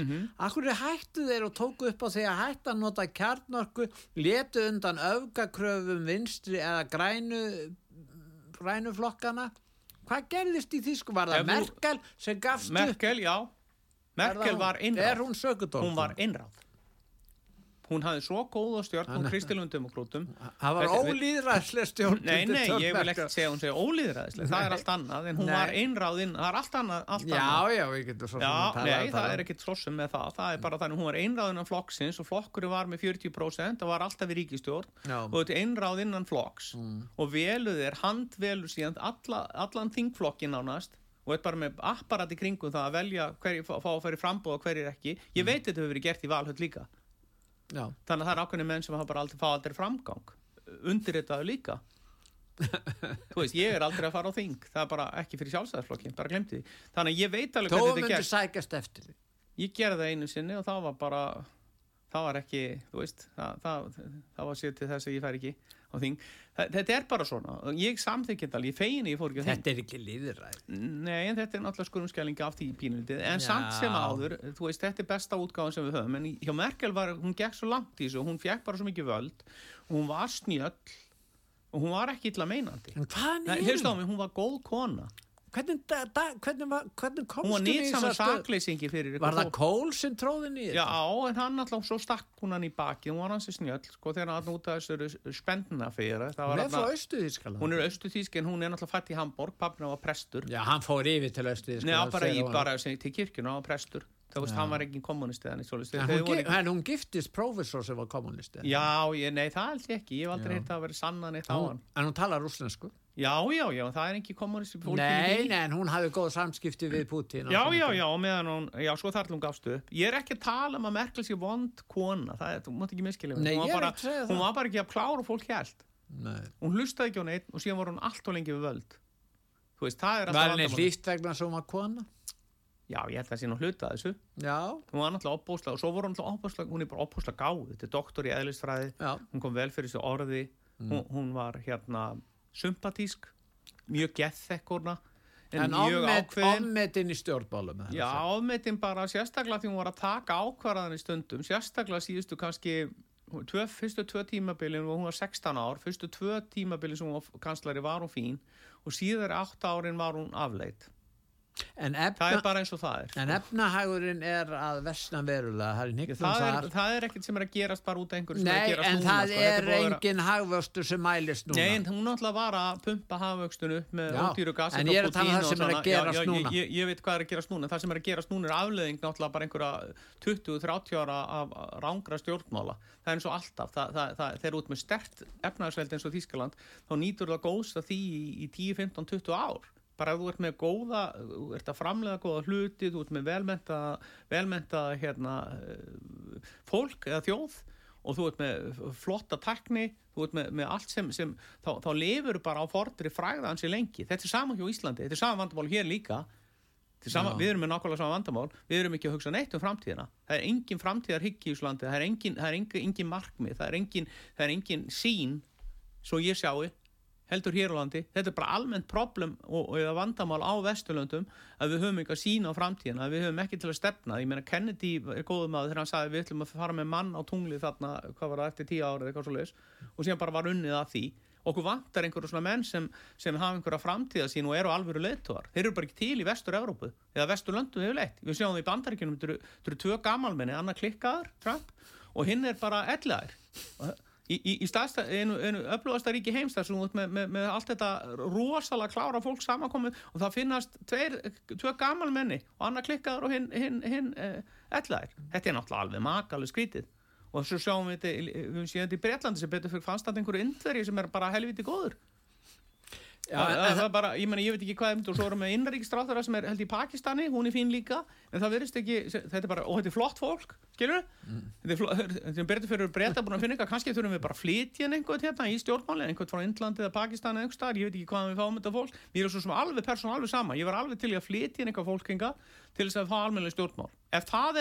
kjarnorku, letu undan öfgakröfum vinstri eða grænu, grænu flokkana? Hvað gerðist í Þýsku? Var það Ef Merkel sem gafst upp? Merkel, já Merkel var Er innráð hún sökudólf? hún var innráð hún hafði svo góða stjórn hún kristilum demokrautum Það var ólýðræðslega stjórn. Nei, nei, ég vil ekkert segja hún segja ólýðræðislega, það er allt annað en hún Nei. var einráðinn, það er allt annað, allt Já, annað. já, Já, tala nei, um það. er ekkert slossum með það, það er bara þannig, hún var einráð innan flokksins og flokkurinn var með 40% og var alltaf í ríkistjórn Já. og þetta er einráð innan flokks. Og veluð er, handvelur síðan alla, allan þingflokkin nánast. Og þetta bara með apparat í kringum það að velja hverju fá að færi frambóð og hverjir ekki. Ég veit þetta hefur verið gert í valhöld líka Já. þannig að það er ákveðni menn sem hafa bara aldrei fá aldrei framgang. Undir þetta líka. Þú veist, ég er aldrei að fara á þing. Það er bara ekki fyrir sjálfstæðarflokkin, bara glemti því. Þannig að ég veit alveg Þó hvernig þetta er gert. sækast eftir því. ég gerði það einu sinni og það var bara það var ekki, þú veist það, það, það var sér til þess að ég fær ekki á þing, það, þetta er bara svona. Ég þetta alveg, ég fegin ég fór ekki á þing. Þetta er ekki líðræð. Nei, en þetta er náttúrulega skurumskælinga af því pínulítið, en Já. samt sem áður þú veist, þetta er besta útgáðan sem við höfum. En hjá Merkel var, hún gekk svo langt í þessu hún fekk bara svo mikið völd. Hún var snjöll og hún var ekki illa meinandi. Hvað er hérstu á mig, hún var góð kona Hvernig, da, da, hvernig, var, hvernig komstu var í fyrir ykkur Var það kól sem tróði nýja? Já, en hann alltaf svo stakk hún hann í baki hún var hansi snjöll, sko, þegar hann út af þessu spendna fyrir Hún er frá Austuðískaland. hún er austuþísk en hún er náttúrulega fætt í Hamburg pappina var prestur Já, hann fór yfir til Austuðískaland. Nei, bara, í, bara til kirkjuna á prestur það veist, hann var ekki svoleiðis. En hún, giftist prófessor sem var kommunisti. Já, nei, það held ég ekki, ég hef aldrei heyrt að vera sannan eitt á hann. en hún talar rússnesku. Já, já, já, það er ekki kommunisti fólki Nei, nei, en hún hafði góð samskipti við Putin. Já, já, já, meðan hún, já, svo þar til hún gafst upp. Ég er ekki að tala um að Merkel sé vond kona, það er, þú mátt ekki miskilja mig. Nei, Hún var ég er bara, ekki að segja Hún það. var bara ekki að klára fólk hjælt. Nei. Hún hlustaði ekki á neitt og síðan var hún allt og lengi við völd. Þú veist, það er Var alltaf henni hlýtt vegna sem hún var kona? Já, ég held að það sé nú hluta af þessu. Já, Hún var náttúrulega opbóðslega og svo voru hún náttúrulega opbóðslega, hún er bara opbóðslega gáð. Þetta er doktor í eðlistfræði. já. hún kom vel fyrir þessu orði hún, hún var hérna sympatísk mjög gethekkurna en, En mjög ákveðin ofmetin í stjórnbálum. já, ofmetin bara sérstaklega því hún var að taka ákvarðan í stundum sérstaklega síðustu kannski tvö, fyrstu tvö tímabilin og hún var 16 ár fyrstu tvö tímabilin sem hún var kanslari var hún fín og síðar 8 árin var hún afleit En, það efna, er bara eins og það er en efnahægurinn er að versna verulega. Það er það er, það er ekkert sem er að gerast bara út af einhverju sem er að gerast en núna það sko. Er að engin hagvöxtur sem mælist núna. Nei, en hún náttúrulega var að pumpa hafvöxtun upp með ódýru gasi en ég er að tala um það sem er að gerast já, já, núna. Ég, ég, veit hvað er að gerast núna, það sem er að gerast núna er afleðing náttúrulega bara einhverja 20-30 ára af rángra stjórnmála. Það er eins og alltaf, það, eru út með stert efnaðsveld eins og Þískaland, þá nýtur það góðs að því í, í 10, 15, 20 ár. Bara ef þú ert með góða, þú ert að framlega góða hluti, þú ert með velmenta, velmenta hérna, fólk eða þjóð og þú ert með flotta tekni þú ert með, með allt sem, sem þá, þá lifur bara á fordri fræða hansi lengi. Þetta er sama hjá Íslandi, þetta er sama vandamál hér líka. Sama, við erum með nákvæmlega sama vandamál við erum ekki að hugsa neitt um framtíðina. Það er engin framtíðar hyggi í Íslandi það er engin, það er engin, engin markmið það er engin, það er engin sín svo ég sjáu heldur hér á landi, þetta er bara almennt problem og, og vandamál á Vesturlöndum að við höfum eitthvað sín á framtíðina að við höfum ekki til að stefna, ég meina Kennedy er góðum að þegar hann sagði við ætlum að fara með mann á tungli þarna, hvað var það eftir tíu ára eða eitthvað svo leis og síðan bara var unnið að því. Okkur vantar einhverju svona menn sem, sem hafa einhverja framtíða sín og eru alvöru leiðtóðar þeir eru bara ekki til í vestur-Európu eða vesturlöndum hefur leitt, við sjáum það í bandaríkjunum þetta eru, tvö gamalmenni, annar klikkaður Trump, og hinn er bara ellaður í, í, í staðsta, einu, einu öflugasta ríki heims þar sem þú ert með, með, með allt þetta rosalega klára fólk samankomið og það finnast tveir, tvö gamalmenni og annar klikkaður og hinn, hinn, hinn eh, ellaður, þetta er náttúrulega alveg makalið skrítið. Og svo sjáum við þetta, í- í Breitlandi sem betur fyrir fannst þetta einhverju indveri sem er bara helviti góður Já, það, það er bara, ég meni, ég veit ekki hvað og svo erum við innrækistráþara sem er held í Pakistani hún er fín líka, en það verðist ekki þetta er bara, og þetta er flott fólk, skilur mm. þetta er berður fyrir breyta búin að finna eitthvað, kannski þurfum við bara að flytja einhvern hérna í stjórnmáli, einhvern frá Indlandi eða Pakistani eða einhver ég veit ekki hvað við fáum þetta fólk. Mér er svo sem alveg persón alveg sama, ég var alveg til að flytja einhver fólk enga til þess að fá almenna stjórnmál. Ef það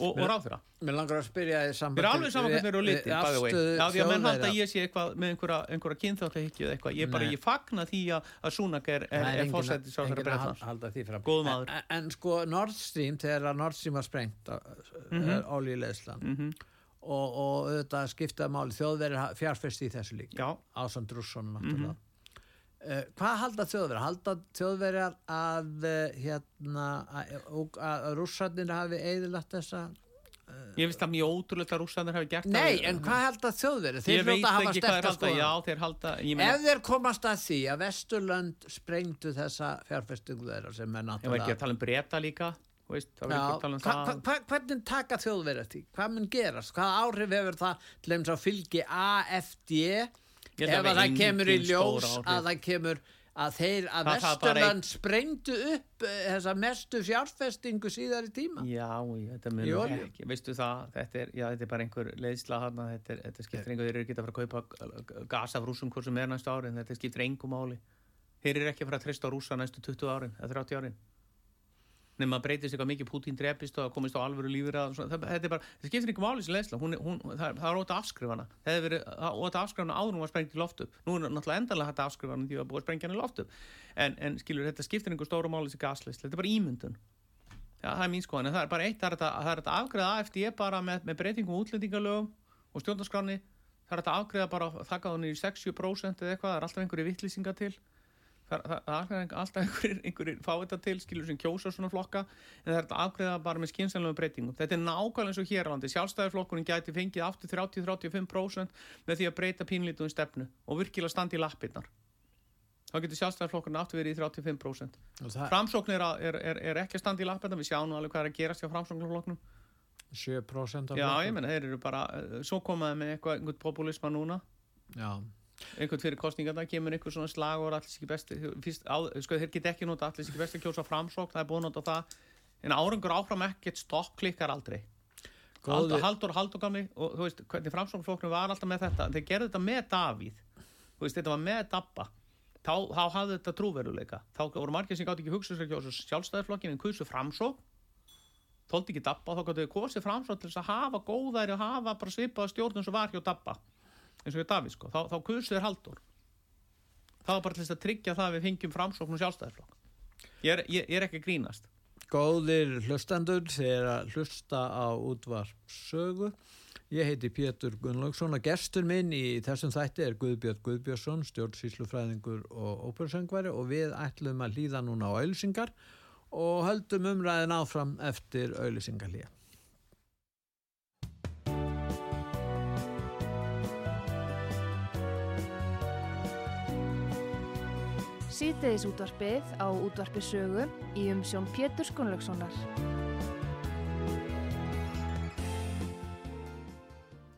og, og ráð þeirra Mér langar að spyrja þið saman Mér er alveg saman hvernig þeir eru litið Já því að menn halda að ég sé eitthvað með einhverja, einhverja kynþáttahyggju eða eitthvað. Ég, bara, ég fagna því að, að Súnak er, er, er fórsættis á þeirra breytans En, en sko Nord Stream þegar Nord Stream var sprengt mm -hmm. Ólíuleðsland mm -hmm. og, þetta skiptaði máli. Þjóðverið fjárfesti í þessu líka Ásand Rússon náttúrulega mm -hmm. Uh, hvað halda þjóðverðar? Halda þjóðverðar að uh, hérna að, að rússarnir hafi eðilagt þessa uh, Ég finnst það mjög ótrúlega að rússarnir hafi gert það Nei, en hvað halda þjóðverðar? Þeir hljóta að hafa sterkast Ef þeir komast að því að Vesturland sprengtu þessa fjárfestingu þeirra sem er náttúrulega Ég var ekki að tala um breyta líka Veist, Já, um hva, hva, hvernig taka þjóðverðar því? Hvað mun gerast? Hvað áhrif hefur það til að fylgi AFD ef að það kemur í ljós að það kemur að þeir að Vesturland sprengtu upp uh, þessa mestu fjárfestingu síðar í tíma. Já, þetta munum ekki. Veistu það, þetta er, já, þetta er bara einhver leiðsla hana, þetta, er, þetta skiptir einhver, þeir eru ekki að fara að kaupa gas af rúsum hvort sem er næstu árin þetta skiptir einhver máli. Þeir eru ekki að fara að treysta á rúsa næstu 20 árin eða 30 árin nema að breytist eitthvað mikið Putin drepist og komist á alvöru lífur þetta er bara, þetta skiptir ekki máli sem hún, hún, það, er ótaf afskrifana það hefur verið ótaf afskrifana áður hún var sprengt í loftu nú er náttúrulega endalega hægt afskrifana því að búið að sprengja hann í loftu en, en skilur, þetta skiptir einhver stóra máli sem gasleysla, þetta er bara ímyndun. Já, það er mín skoðan, en það er bara eitt það er þetta afgreða AFD bara með, með breytingum útlendingalögum og stjórnarskráni það er þetta afgreða bara þakka þannig í 60% eða eitthvað, það er alltaf einhverju vittlýsinga til það, það er alltaf einhverjir, einhverjir fá þetta til skilur sem kjósa svona flokka en það er þetta afgreða bara með skynsanlega breytingum. Þetta er nákvæmlega eins og hér á landi. Sjálfstæðarflokkurinn gæti fengið aftur 30-35% með því að breyta pínlítuðin stefnu og virkilega standi í lappirnar. Þá getur sjálfstæðarflokkurinn aftur verið í 35% framsókn er, er, er, er ekki að standi í lappirnar. Við sjáum alveg hvað er að gerast hjá framsóknarflokknum. 7% Já, ég menna, þeir eru bara, eh, svo komaði með eitthvað, einhvern populisma núna. Já einhvern fyrir kostningarna kemur einhver svona slag og allir sikki besti. Sko þeir get ekki nota allir sikki besti kjósa framsók það er búin nota það. En árangur áfram ekkert stopp klikkar aldrei. Haldur, haldur, haldur gami og þú veist hvernig framsóknflokknum var alltaf með þetta. Þeir gerði þetta með Davíð. Þú veist þetta var með Dabba. Þá, þá hafði þetta trúveruleika þá voru margir sem gátt ekki hugsa sér kjósa sjálfstæðarflokkin en kursu framsók þóldi ekki Dabba þá gáttu þau kosið framsók til þess að hafa góðæri og hafa bara svipaða stjórnum sem var hjá Dabba eins og við Davíð sko, þá, þá kursuður haldur það var bara til þess að tryggja það við fengjum framsókn og sjálfstæðarflokk ég er, ég, ég er ekki grínast. Góðir hlustendur þeir að hlusta á útvarp sögu ég heiti Pétur Gunnlaugsson og gestur minn í þessum þætti er Guðbjörn Guðbjörnsson stjórnsýslufræðingur og ópersöngvari og við ætlum að hlýða núna á auðlisingar og höldum umræðin áfram eftir auðlisingarlíja Sýteðis útvarpið á útvarpið sögu í umsjón Pétur Skunlökssonar.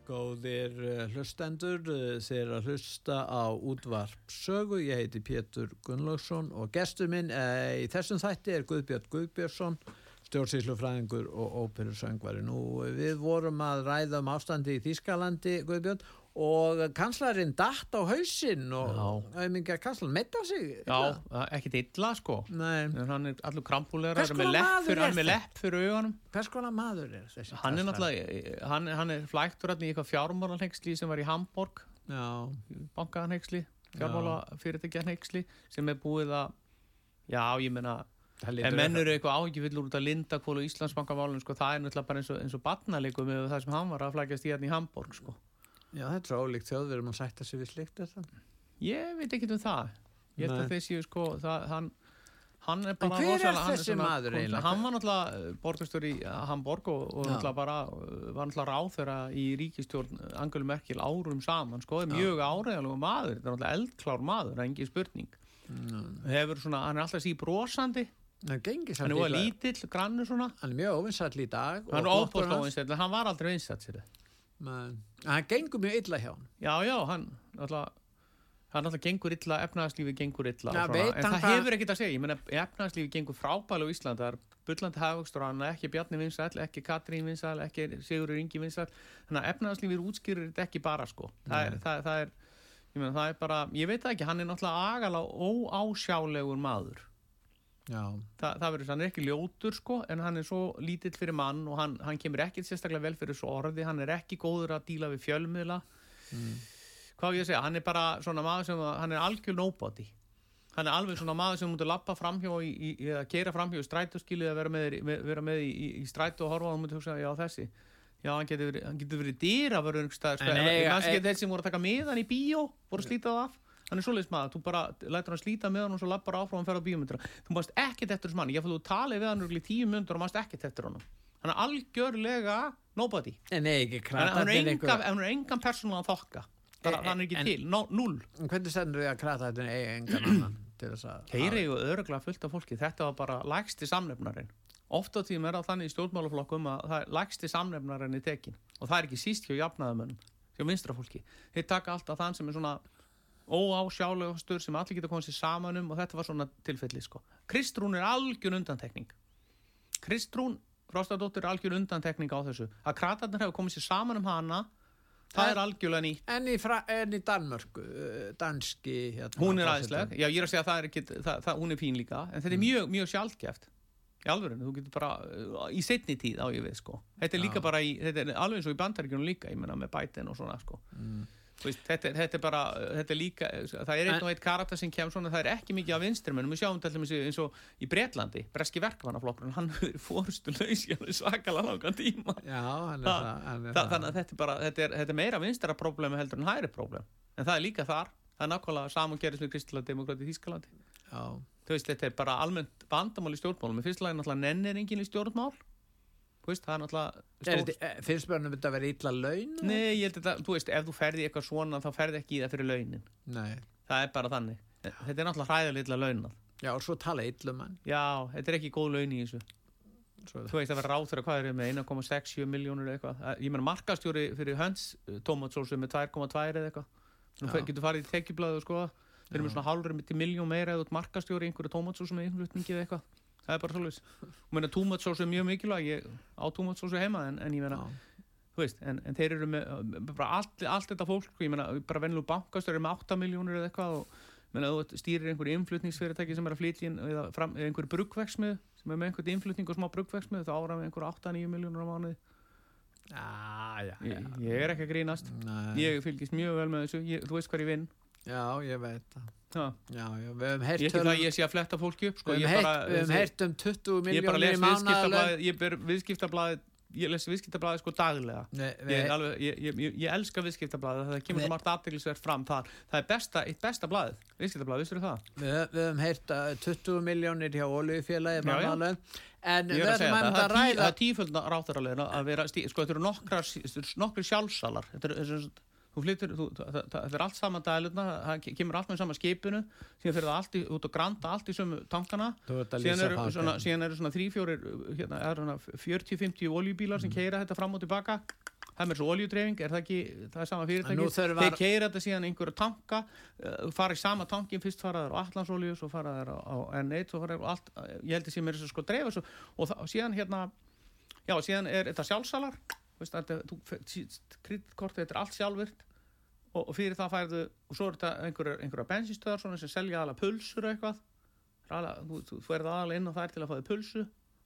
Góðir eh, hlustendur, eh, þeir að hlusta á útvarp sögu. Ég heiti Pétur Gunnlaugsson og gestur minn e, í þessum þætti er Guðbjörn Guðbjörnsson, stjórnsýslufræðingur og óperusöngvari. Nú við vorum að ræða um ástandi í Þýskalandi, Guðbjörn, og kanslarinn dætt á hausinn og auðvitað kanslarinn metta sig. Já, ekkert illa sko. Hann er allur krampúlegar hann er með lepp fyrir augunum. Hvers konar maður er þessi hann er náttúrulega hann, hann er flæktur í eitthvað fjármálanhegsli sem var í Hamburg bankahanhegsli fjármálafyrirtækjahanhegsli sem er búið að já, ég menna en menn eru eitthvað ágifillur út af Lindakvól og Íslandsbankaválun sko, það er náttúrulega bara eins og, og barnalikum með það sem hann var að flækjast í hérna í Hamburg sko Já, þetta er svo ólíkt þjóðverðum að sætta sig við slikt þetta. Ég veit ekki um það. Ég held að þessi, sko, það, hann, hann er bara... En hver er þessi maður eiginlega? Hann var náttúrulega eh, borgastur í Hamburg og, og náttúrulega bara, eh, var náttúrulega ráð þeirra í ríkistjórn Angelu Merkel árum saman, sko, mjög áreðalegu maður, þetta er náttúrulega eldklár maður, er engin spurning. Hefur svona, hann er alltaf síð brosandi, hann er mjög lítill, grannur svona. Hann er mjög ofinsall í dag. Hann er óbúst ofinsall, hann var aldrei vinsall sér þetta. Men, hann gengur mjög illa hjá hann Já, já, hann alltaf hann alltaf gengur illa, efnagslífi gengur illa Já, veit en það hefur ekkert að segja, ég meina efnagslífi gengur frábælu á Ísland, það er bullandi hafvöxtur og hann er ekki Bjarni Vinsæl, ekki Katrín Vinsæl ekki Sigurður Ingi Vinsæl þannig að efnagslífi útskýrir þetta ekki bara sko. Það er, það, það er ég meina það er bara, ég veit ekki, hann er náttúrulega agalega óásjálegur maður Þa, það verður, hann er ekki ljótur sko en hann er svo lítill fyrir mann og hann, hann kemur ekkert sérstaklega vel fyrir svo orði. Hann er ekki góður að díla við fjölmiðla. Hvað á ég segja, hann er bara svona maður sem, hann er algjör nobody. Hann er alveg svona maður sem mútur lappa framhjá í, í, í að keira framhjá í strætóskilu eða vera með, með, vera með í, í, í strætó og horfa og hann mútur hugsa, já þessi. Já, hann getur verið, hann getur verið dýra verður einhvers staðar, sko, En kannski e- þeir sem voru að taka miðan í bíó voru það af hann er svoleiðis maður, þú bara lætur hann slíta með hann og svo lappar áfram og fer á bíómyndra þú mást ekkert eftir þess manni, ég fyrir þú talið við hann í tíu myndur og mást ekkert eftir honum. Hann er algjörlega nobody. En nei ekki hann hann er kratarnir enga, hann er engan persónulega þokka. Bara En- hann er ekki en- til, no, null. Hvernig stendur þið að kratarnir eigi engan annan til þess að Þeir eru öruglega fullt af fólki, þetta var bara lægsti samnefnarinn. Oft á tíðum er það þannig í stjórnmálaflokkum að það er lægsti samnefnarinn í tekin og það er ekki síst hjá jafnaðamönnum, hjá vinstra fólki. Þeir taka alltaf þann sem er svona óásjálegastur sem allir geta komið sér saman um og þetta var svona tilfelli sko. Kristrún er algjör undantekning. Kristrún Frostadóttir er algjör undantekning á þessu. Að kratarnir hefur komið sér saman um hana, það En- er algjörlega nýtt. En í, fra, en í Danmörku, uh, danski hérna, hún er aðeinsleg, já ég er að segja að það er ekki það, það, hún er fín líka, en þetta er mjög, mjög sjálfgeft í alvörinu, þú getur bara uh, í setni tíð á ég við sko þetta er líka Já. bara í, þetta er alveg eins og í bandaríkjunum líka ég meina með bætin og svona sko Þú veist, þetta, er- þetta er bara, þetta er líka það er einn og eitt karakter sem kemur svona það er ekki mikið af vinstrimennum, við sjáum til dæmis eins og í Bretlandi, breski verkefannaflokkurinn hann er fórstu laus í alveg svakalega langan tíma. Já, hann er Þa- það, hann er Þa, þannig að þetta er bara, þetta er, þetta er meira vinstara problemi heldur en hæri problem en það er líka þar, það er nákvæmlega saman gerist með kristilega demokrati í Þískalandi þú veist, þetta er bara almennt vandamál í stjórnmálum. Í fyrsta lagi náttúrulega nennir enginn í stjórnmál veist, það er náttúrulega Er þetta- eh, finnst þetta að vera illa laun? Nei, ég held þetta, þú veist, ef þú ferði eitthvað svona þá ferði ekki í það fyrir launin Nei. það er bara þannig, þetta er náttúrulega hræðilega illa launað Já, og svo tala illum hann. já, þetta er ekki góð laun í þessu Svo, þú veist að vera ráð þegar hvað er með 1,67 miljónur eða eitthvað, Það- ég meina markastjóri fyrir hönds tomatsósu með 2,2 eða eitthvað þú Já. getur farið í tekjublaðu og skoða þeir eru með Já. svona hálfur til miljón meira eða markastjóri einhverju tomatsósu með innflutningi eða eitthvað það er bara svolítið tomatsósu er mjög mikilvæg. Ég á tomatsósu heima en, en ég meina veist, en, en þeir eru með bara allt, allt þetta fólk, ég meina bara venlu bankastur er með 8 miljónur eða eitthvað og meina þú stýrir einhverju innflutningsfyrirtæki sem er að flytja inn eða, fram, eða einhverju bruggveksmið sem er með einhverju innflutning og smá bruggveksmið þá ára með einhverju 8-9 miljónur á mánuði. Já, já, já. ég, ég er ekki að grínast. Nei. ég fylgist mjög vel með þessu, ég, þú veist hvað ég vinn Já, ég veit það. Já, já, við höfum ég heyrt ekki það að ég sé að fletta fólki upp sko, Við ég, við höfum heyrt um 20 ég bara miljónir viðskiptablaðið ég ber viðskiptablaðið ég les viðskiptablaðið sko daglega. Nei, Ég, við- alveg, ég, ég, ég, ég elska viðskiptablaðið það kemur svo margt aðteglisverð fram þar. Það er besta, eitt besta blaðið, viðskiptablaðið, vissur það? Við, við höfum heyrt að 20 miljónir hjá mánaðalög. En Ég við er höfum að að er ræða það er tíföld ráþaralegin að vera, stí, sko þetta eru nokkrar sjálfsalar. Þetta eru, þú það, það, það er allt saman dælutna, það ke- kemur allt með sama skipinu, síðan fyrir það allt í, út og granta allt í sömu tankana, síðan eru, það svona, síðan eru svona þrý, fjórir, hérna, er svona 40-50 oljubílar Mm. sem keira þetta fram og tilbaka, það er svo oljudreifing, er það ekki, það er sama fyrirtæki, þeir keira þetta síðan einhverju tanka, uh, fara í sama tankin, fyrst fara þær á Allandsolju, svo fara þær á, á N1, svo fara þær á allt, ég held að sé mér þess að sko dreifa svo, og, það, og síðan hérna, já, síðan er þetta sjálfsalar, kreditkortið, þetta er allt sjálfvirt, og, og fyrir það færðu, og svo er þetta einhverja, einhverja bensinstöðar svona sem selja aðalega pulsur eitthvað, Aðalega- þú, þú færðu aðalega inn og það er til að fáðu pulsu,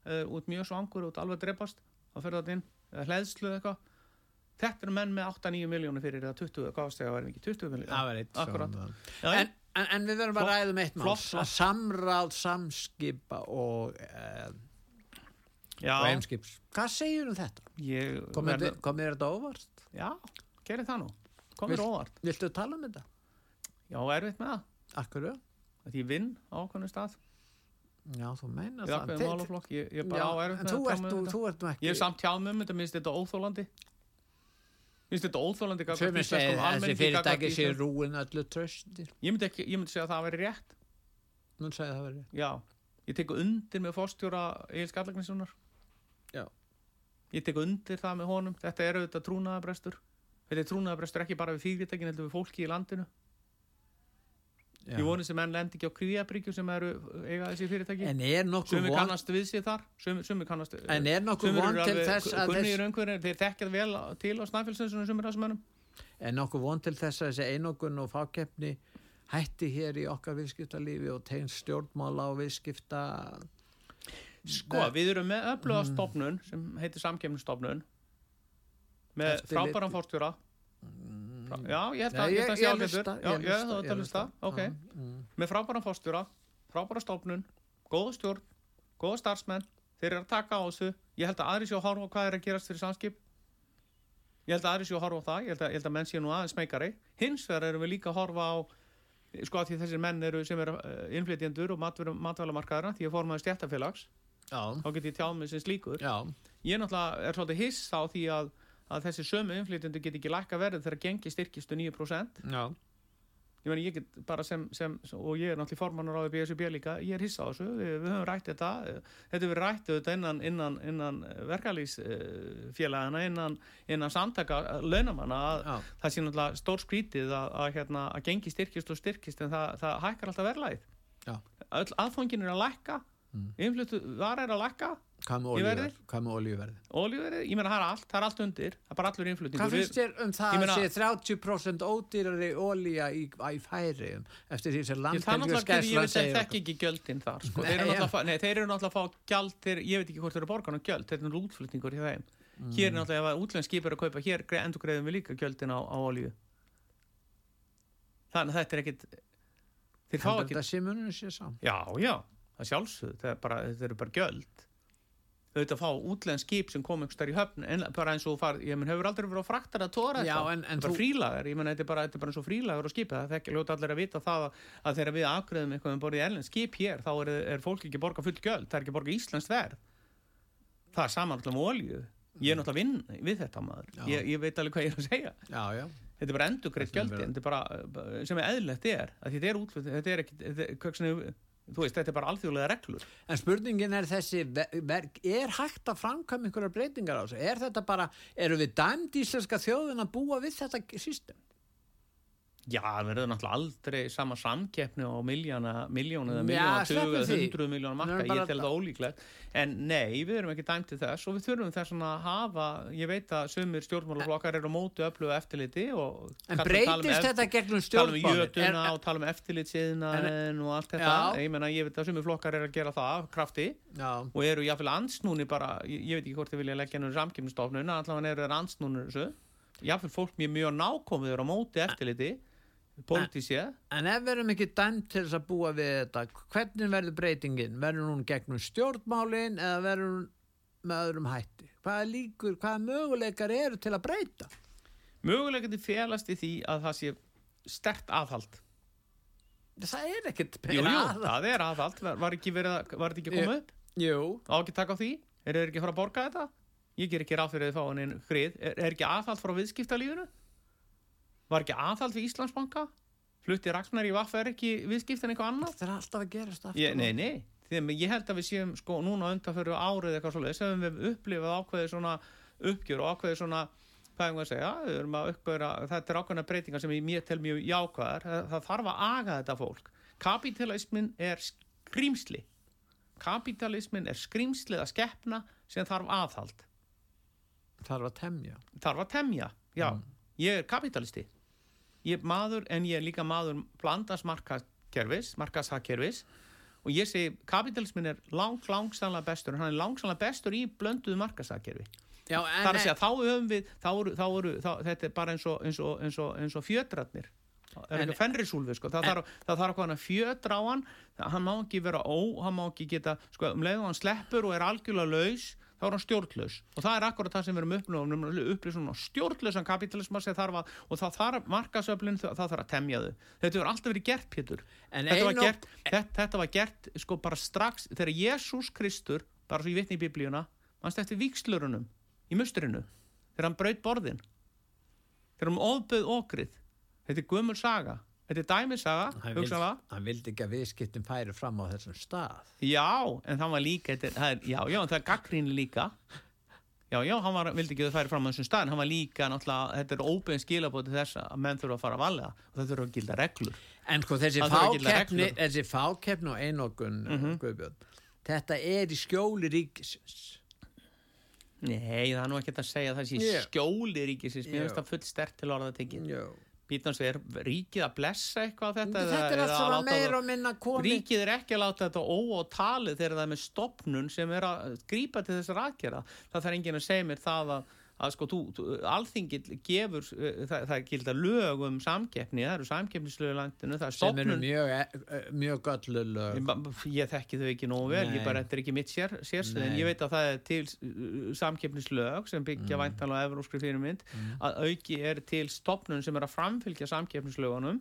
eða út mjög svangur út alveg drepast, þá færðu þetta inn, eða hleðslu eða eitthvað, Þetta eru menn með 8-9 miljónir fyrir eða 20, hvað það að vera mikið? 20 miljónir? Það var eitt Akkurat. svona. Já, En, en, en við verðum að Flott, ræða um eitt mál. flott, flott. Samráð, samskipa og, uh, já, og heimskips. Hvað segir um þetta? ég Komir verð- þetta óvart? Já, gerir það nú. Komir Vilt- óvart. Viltu tala um þetta? Já, erfitt með það. Akkur Því ég vinn á ákveðnu stað. Já, þú meina Við það. Ég, ég Já, bara á erfitt en með þú að ert, um ert nú ekki Ég er samt tjáð með um þetta, minnst þetta óþólandi. Minnst þetta óþólandi segir að þessi fyrirtæki sé rúin öllu tröstir. Ég myndi, ekki, ég myndi segja að það væri rétt. Nú segir það verið. Já, ég tek undir með fórstjóra Egil Skallagnissonar. Já. Ég tek undir það með honum. Þetta er auðvitað trúnaðabrestur. þetta er trúnaðabrestur ekki bara við fyrirtækin heldur við fólki í landinu Já. ég voni sem menn lendi ekki á kvíabryggju sem eru eiga þessi fyrirtæki En er nokkuð sumi von, kannast við sér þar sumi, sumi kannast en er nokkuð von til þess að kunni í þess, raungverðin, þeir þekkjað vel til á snæfellsnessinu sumir þessum mennum er nokkuð von til þess að þessi einokun og fákeppni hætti hér í okkar viðskiptalífi og tegns stjórnmála og viðskipta Sko, við erum með öfluga stofnun sem heitir samkemnistofnun með frábæran fórstjóra Frá, Já, ég held að ég ég, hlusta, Já, ég held að ok. Já, mm. Með frábæran fórstjóra, frábæra stofnun góða stjórn, góða starfsmenn. Þeir eru að taka á þessu. Ég held að aðri séu að horfa á hvað er að gerast fyrir samskip. Ég held að aðri séu að horfa á það. Ég held að, ég held að menn séu nú aðeins meikari hins vegar erum við líka að horfa á sko að því þessir menn eru sem eru uh, innflytjendur og matvælamarkaðara því að formaður stjættafélags Já, þá get ég tjáð mig sem slíkur. Já, ég náttúrulega er svolítið hiss á því að, að þessi sömu innflytjendur get ekki lækka verið þegar gengi styrkistu 9% já. Ég meni ég get bara sem, sem og ég er náttúrulega formannar á því BSB líka ég er hiss á þessu, við, við höfum rætt þetta þetta hefur rætt þetta innan, innan, innan verkalýsfélagana innan, innan samtaka launamanna það sé náttúrulega stór skrítið að, að, hérna, að gengi styrkist og styrkist en það, það hækkar alltaf verðlæð aðfangin er að lækka mm. innflyttu var er að lækka Hvað með Í verði? olíuverð? Hvað með olíuverð? olíuverið, ég meina það er allt, það er allt undir það er bara allur innflutningur Hvað finnst þér um það Ég að meina- sé 30% ódýrari olíja í, í færium eftir því sem landhelgjur náttúrulega, ég veit að þekk ekki gjöldin þar sko. Nei, þeir, eru fá- nei, þeir eru náttúrulega að fá gjald þeir, ég veit ekki hvort þeir eru borgarna gjöld þetta er náttúrulega útflutningur í þeim hér er náttúrulega að útlensk skip er að kaupa hér endur greiðum við líka gjöldin á, á olíu þannig að þetta er ekkit þeir fá ekki þetta sé munum sé saman já, já, það sjálfsögð þetta, er eru bara gjöld. Auðvitað að fá útlensk skip sem kom einhvers þar í höfn en bara eins og þú far, ég menn hefur aldrei verið á fraktar að tóra Já, þetta, en- en bara þú- frílagar, ég menn þetta er bara, þetta er bara eins og frílagar á skipi, það þekki ljóta allir að vita það að, að þegar við afgreðum eitthvað um borðið erlend skip hér, þá er, er fólk ekki að borga full gjöld, það er ekki að borga íslenskt verð. Það er saman alltaf með olíu. Ég er náttúrulega vinn við þetta maður. Ég, ég veit alveg hvað ég er að segja. Já, já, þetta er bara er bara, sem er eðlilegt er að þetta er útflutt, þetta er ekki þetta, er- þú veist, þetta er bara alþjóðlega reglur en spurningin er þessi er hægt að framkvæma einhverjar breytingar á þessu? Er þetta bara, eru við dæmd íslenska þjóðin að búa við þetta system? Já, það verður náttúrulega aldrei sama samkeppni á miljóna eða miljóna Við marka, erum bara ég tel það ólíklegt. En nei, við erum ekki dæmt til þess og við þurfum þess að hafa, ég veit að sumir stjórnmálaflokkar eru á mótu öllu eftirliti og En breytist um þetta gegnum tala um stjórnmálin? jötuna og tala um eftirlitsiðnaðin og allt þetta, ég meina, ég veit að sumir flokkar eru að gera það af krafti og eru jáfnvel ansnúni bara, ég, ég veit ekki hvort þið vilja leggja nú samkjöfnustofnun, pólitísið, en ef við erum ekki dæmd til þess að búa við þetta, hvernig verður breytingin? Verður hún gegnum stjórnmálin eða verður hún með öðrum hætti? Hvaða líkur, hvaða möguleikar eru til að breyta? mögulegandi félast í því að það sé stert aðhald. Það er ekkert jú, jú, aðal- það er aðhald, var, ekki þetta ekki að koma upp? Jú, á ekki taka á því, eru þeir ekki að fara að borga þetta? Ég ger ekki ráð fyrir að þið fá hann einn hrið. Er, er ekki aðhald frá viðskiptalífinu var ekki aðhald við Íslandsbanka? Flutti Ragnar í Vaffer ekki viðskiptin eitthvað annað? Það er alltaf að gerast aftur. ég, nei, nei, að ég held að við séum sko núna undanföru árið eitthvað svoleiðis sem við upplifað ákveðið svona uppgjör og ákveðið svona hvað er að segja, við erum að uppgöra þetta er ákveðna breytingar sem ég mér tel mjög jákvæðar. Það, það þarf að aga þetta fólk. Kapitalismin er skrýmsli kapitalismin er skrýmslið að skeppna sem þarf aðhald. Þarf að temja. þarf að temja, já, ég er kapitalisti ég er maður en ég er líka maður blandas markakerfis markashagkerfis og ég segi kapitalismin er lang, langsamlega bestur en hann er langsamlega bestur í blönduðu markashagkerfi Já, það en, er að segja, þá höfum við þá eru, þá eru, þá, þetta er bara eins og eins og, eins og, eins og fjödrarnir það er ekki fenrisúlfi, sko, það þarf það þarf hvað hann að fjödra á hann. Hann má ekki vera ó, hann má ekki geta sko, um leið og hann sleppur og er algjörlega laus þá er hann stjórnlaus. Og það er akkurat það sem við erum upplýsum upplýsum stjórnlausan kapitalisma þarf að, og það þarf markasöflin það þarf að temja þau. Þetta hefur alltaf verið gert Pétur. Þetta, var gert, þetta, þetta var gert sko bara strax þegar Jésús Kristur bara svo ég vitni í biblíuna mannst eftir vikslurunum í mustrinu? Þegar hann braut borðin. Þegar hann ofböð okrið. Þetta er gömur saga þetta er dæmisaga, hugsanlega hann vildi ekki að viðskiptin færi fram á þessum stað. já, en það var líka þetta, er- það er, já, já, en það er gaggrín líka Já, já, hann var, vildi ekki að færi fram á þessum staðin, hann var líka náttúrulega, þetta er óbein skilabóti þess að menn þurfa að fara að valega og það þurfa að gilda reglur. En sko þessi fákeppni, þessi fákeppni og einokun, mm Mhm. Guðbjörn, þetta er í skjóli ríkisins. Nei, það er nú ekkert að segja að það sé skjóli ríkisins, mér finnst það full stert til orða tekið. Býtans er ríkið að blessa eitthvað þetta? Þetta er allt að saman láta meira og minna koni. Ríkið er ekki að láta þetta ó og talið þegar það er með stopnun sem er að grípa til þessar aðgerða. Það þarf enginn að segja mér það að, að sko, þú, þú, alþingil gefur, uh, það, það er gilda lög um samkeppni, það eru samkeppnislög í landinu, það er sem eru mjög, eh, mjög göllu lög. Ég, ég þekki þau ekki nógu vel, Nei. ég bara, þetta er ekki mitt sér, sérsvið, en ég veit að það er til uh, samkeppnislög sem byggja mm. væntanlega á evróskri fyrirmynd, að auki er til stopnun sem er að framfylgja samkeppnislögunum,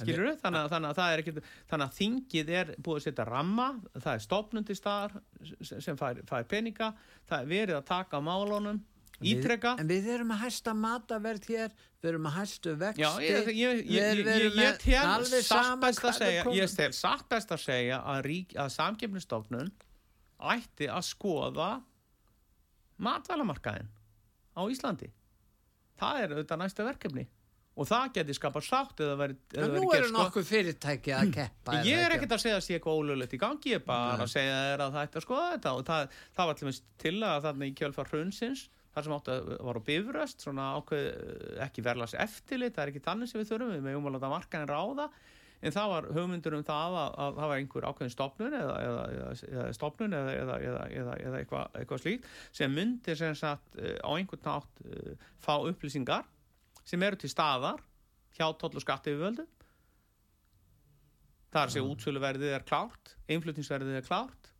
skilur þú? Þannig, þannig að það er ekki, þannig að þingið er búið að setja ramma, það er stopnun til staðar sem- sem fær, fær peninga, það er verið að taka á málunum, ítreka. En við erum að hæsta mataverð hér, við erum að hæstu vexti. Já, ég, ég, ég, ég, tel alveg satt sama best að segja ég tel satt best að segja að, rík, að samkeppnistofnun ætti að skoða matvælamarkaðin á Íslandi það er auðvitað næsta verkefni og það geti skapað sátt eða verið En nú eru nokkuð fyrirtæki að keppa. Ég er ekkert að segja að sé eitthvað ólöglegt í gangi, ég er bara Nei. að segja að það ætti að skoða þetta og það, það var til að þarna í kjölfar hrunsins, þar sem átti að var á bifröst, svona ákveð ekki verðlags eftirlit, það er ekki þannig sem við þurfum, við alveg að marka en ráða, en það var hugmyndur um það að, að það var einhver ákveðin stopnun eða, eða, eða, stopnun eða, eða, eða, eða, eða eitthvað, eitthvað slíkt sem myndi sem sagt eh, á einhvern nátt uh, fá upplýsingar sem eru til staðar hjá toll og skatt yfirvöldu það er að segja útsöluverðið er klárt innflutningsverðið er klárt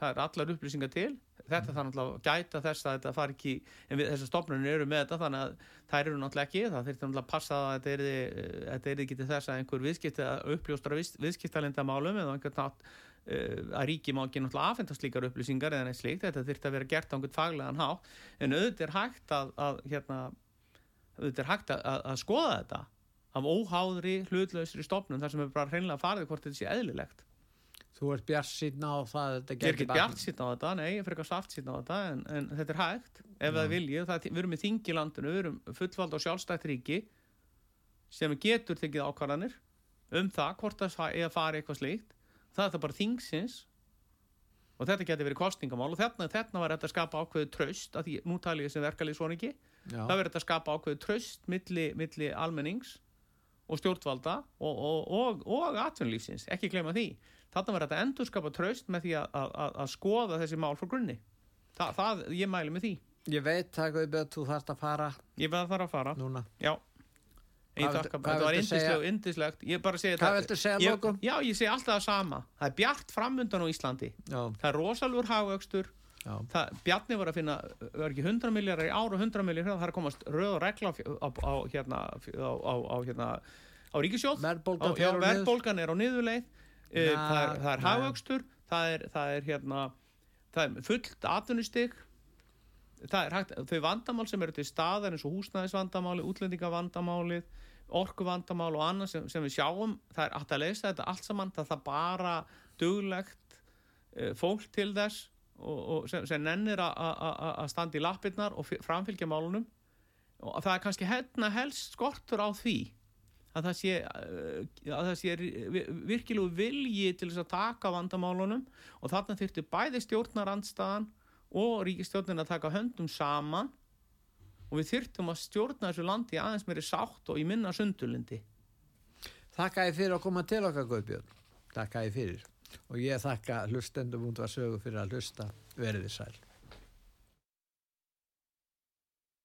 það er allar upplýsingar til þetta náttúrulega að gæta þess að þetta fari ekki en við, þessar stofnunir eru með þetta þannig að þær eru náttúrulega ekki það þurfti náttúrulega að passa að þetta er þetta er ekki til þess að einhver viðskipti að uppljóstra viðskiptalindamálum eða einhvern nátt uh, að ríki má ekki náttúrulega afhendast slíkar upplýsingar eða neitt slíkt þetta þurfti að vera gert á einhvern faglegan há en auðvitað er hægt að, að hérna, auðvitað er hægt að, að, að skoða þetta af óháðri hlutlausri stofnun þar sem er bara hreinlega farið hvort þetta sé eðlilegt Þú ert bjart síðan á það Ég er ekki bjart síðan á þetta, nei, ég er frekar svart síðan á þetta en, en þetta er hægt, ef það viljið. Við erum í þingi í landinu, við erum fullvald og sjálfstætt ríki sem getur tekið ákvarðanir um það hvort það er að fara eitthvað slíkt. Það er það bara þingsins og þetta getur verið kostningamál og þarna, þarna var þetta að skapa ákveðu traust að því nú tali ég sem verkalið svona ekki Já. það verður þetta að skapa ákveðu traust milli, milli almennings og stjórnvalda og, og, og, og atvinnlífsins, ekki gleyma því. Þarna verður þetta endur skapa traust með því að, að, að- að skoða þessi mál frá grunni. Þa, það, ég mæli með því. Ég veit það Guðbjörn, þú þarft að fara. Ég verð þar að fara, núna. já. Þetta var indislegt, indislegt ég bara segi Hvað viltu segja að lokum? já, ég segi alltaf það sama. Það er bjart framundan á Íslandi. Já, það er rosalur já. Það, Bjarni var að finna, var ekki 100 miljardar í ár og 100 miljardar, það er komast röð og regla á, á, á, hérna, á, á, á, hérna, á ríkisjóð Verðbólgan er á niðurleið. Ja, það er, það hagvöxtur það er, það er hérna það er fullt atvinnustig. Það er hægt, þau vandamál sem eru til staðar eins og húsnæðisvandamáli, útlendingavandamáli orkuvandamál og annað sem, sem við sjáum, það er hægt að leysa þetta allt saman, það er bara duglegt uh, fólk til þess og, og sem, sem nennir að- að að- að standa í lappirnar og framfylgja málunum og það er kannski hérna helst skortur á því að það sé, uh, að það sé vi- virkilegu vilji til þess að taka vandamálunum og þarna þurfti bæði stjórnarandstaðan og ríkistjórnin að taka höndum saman og við þyrftum að stjórna þessu landi aðeins meiri sátt og í minna sundulindi Þakka ég fyrir að koma til okkar Guðbjörn. Þakka ég fyrir. Og ég þakka hlustendum út var sögu fyrir að hlusta. Verðið sæl.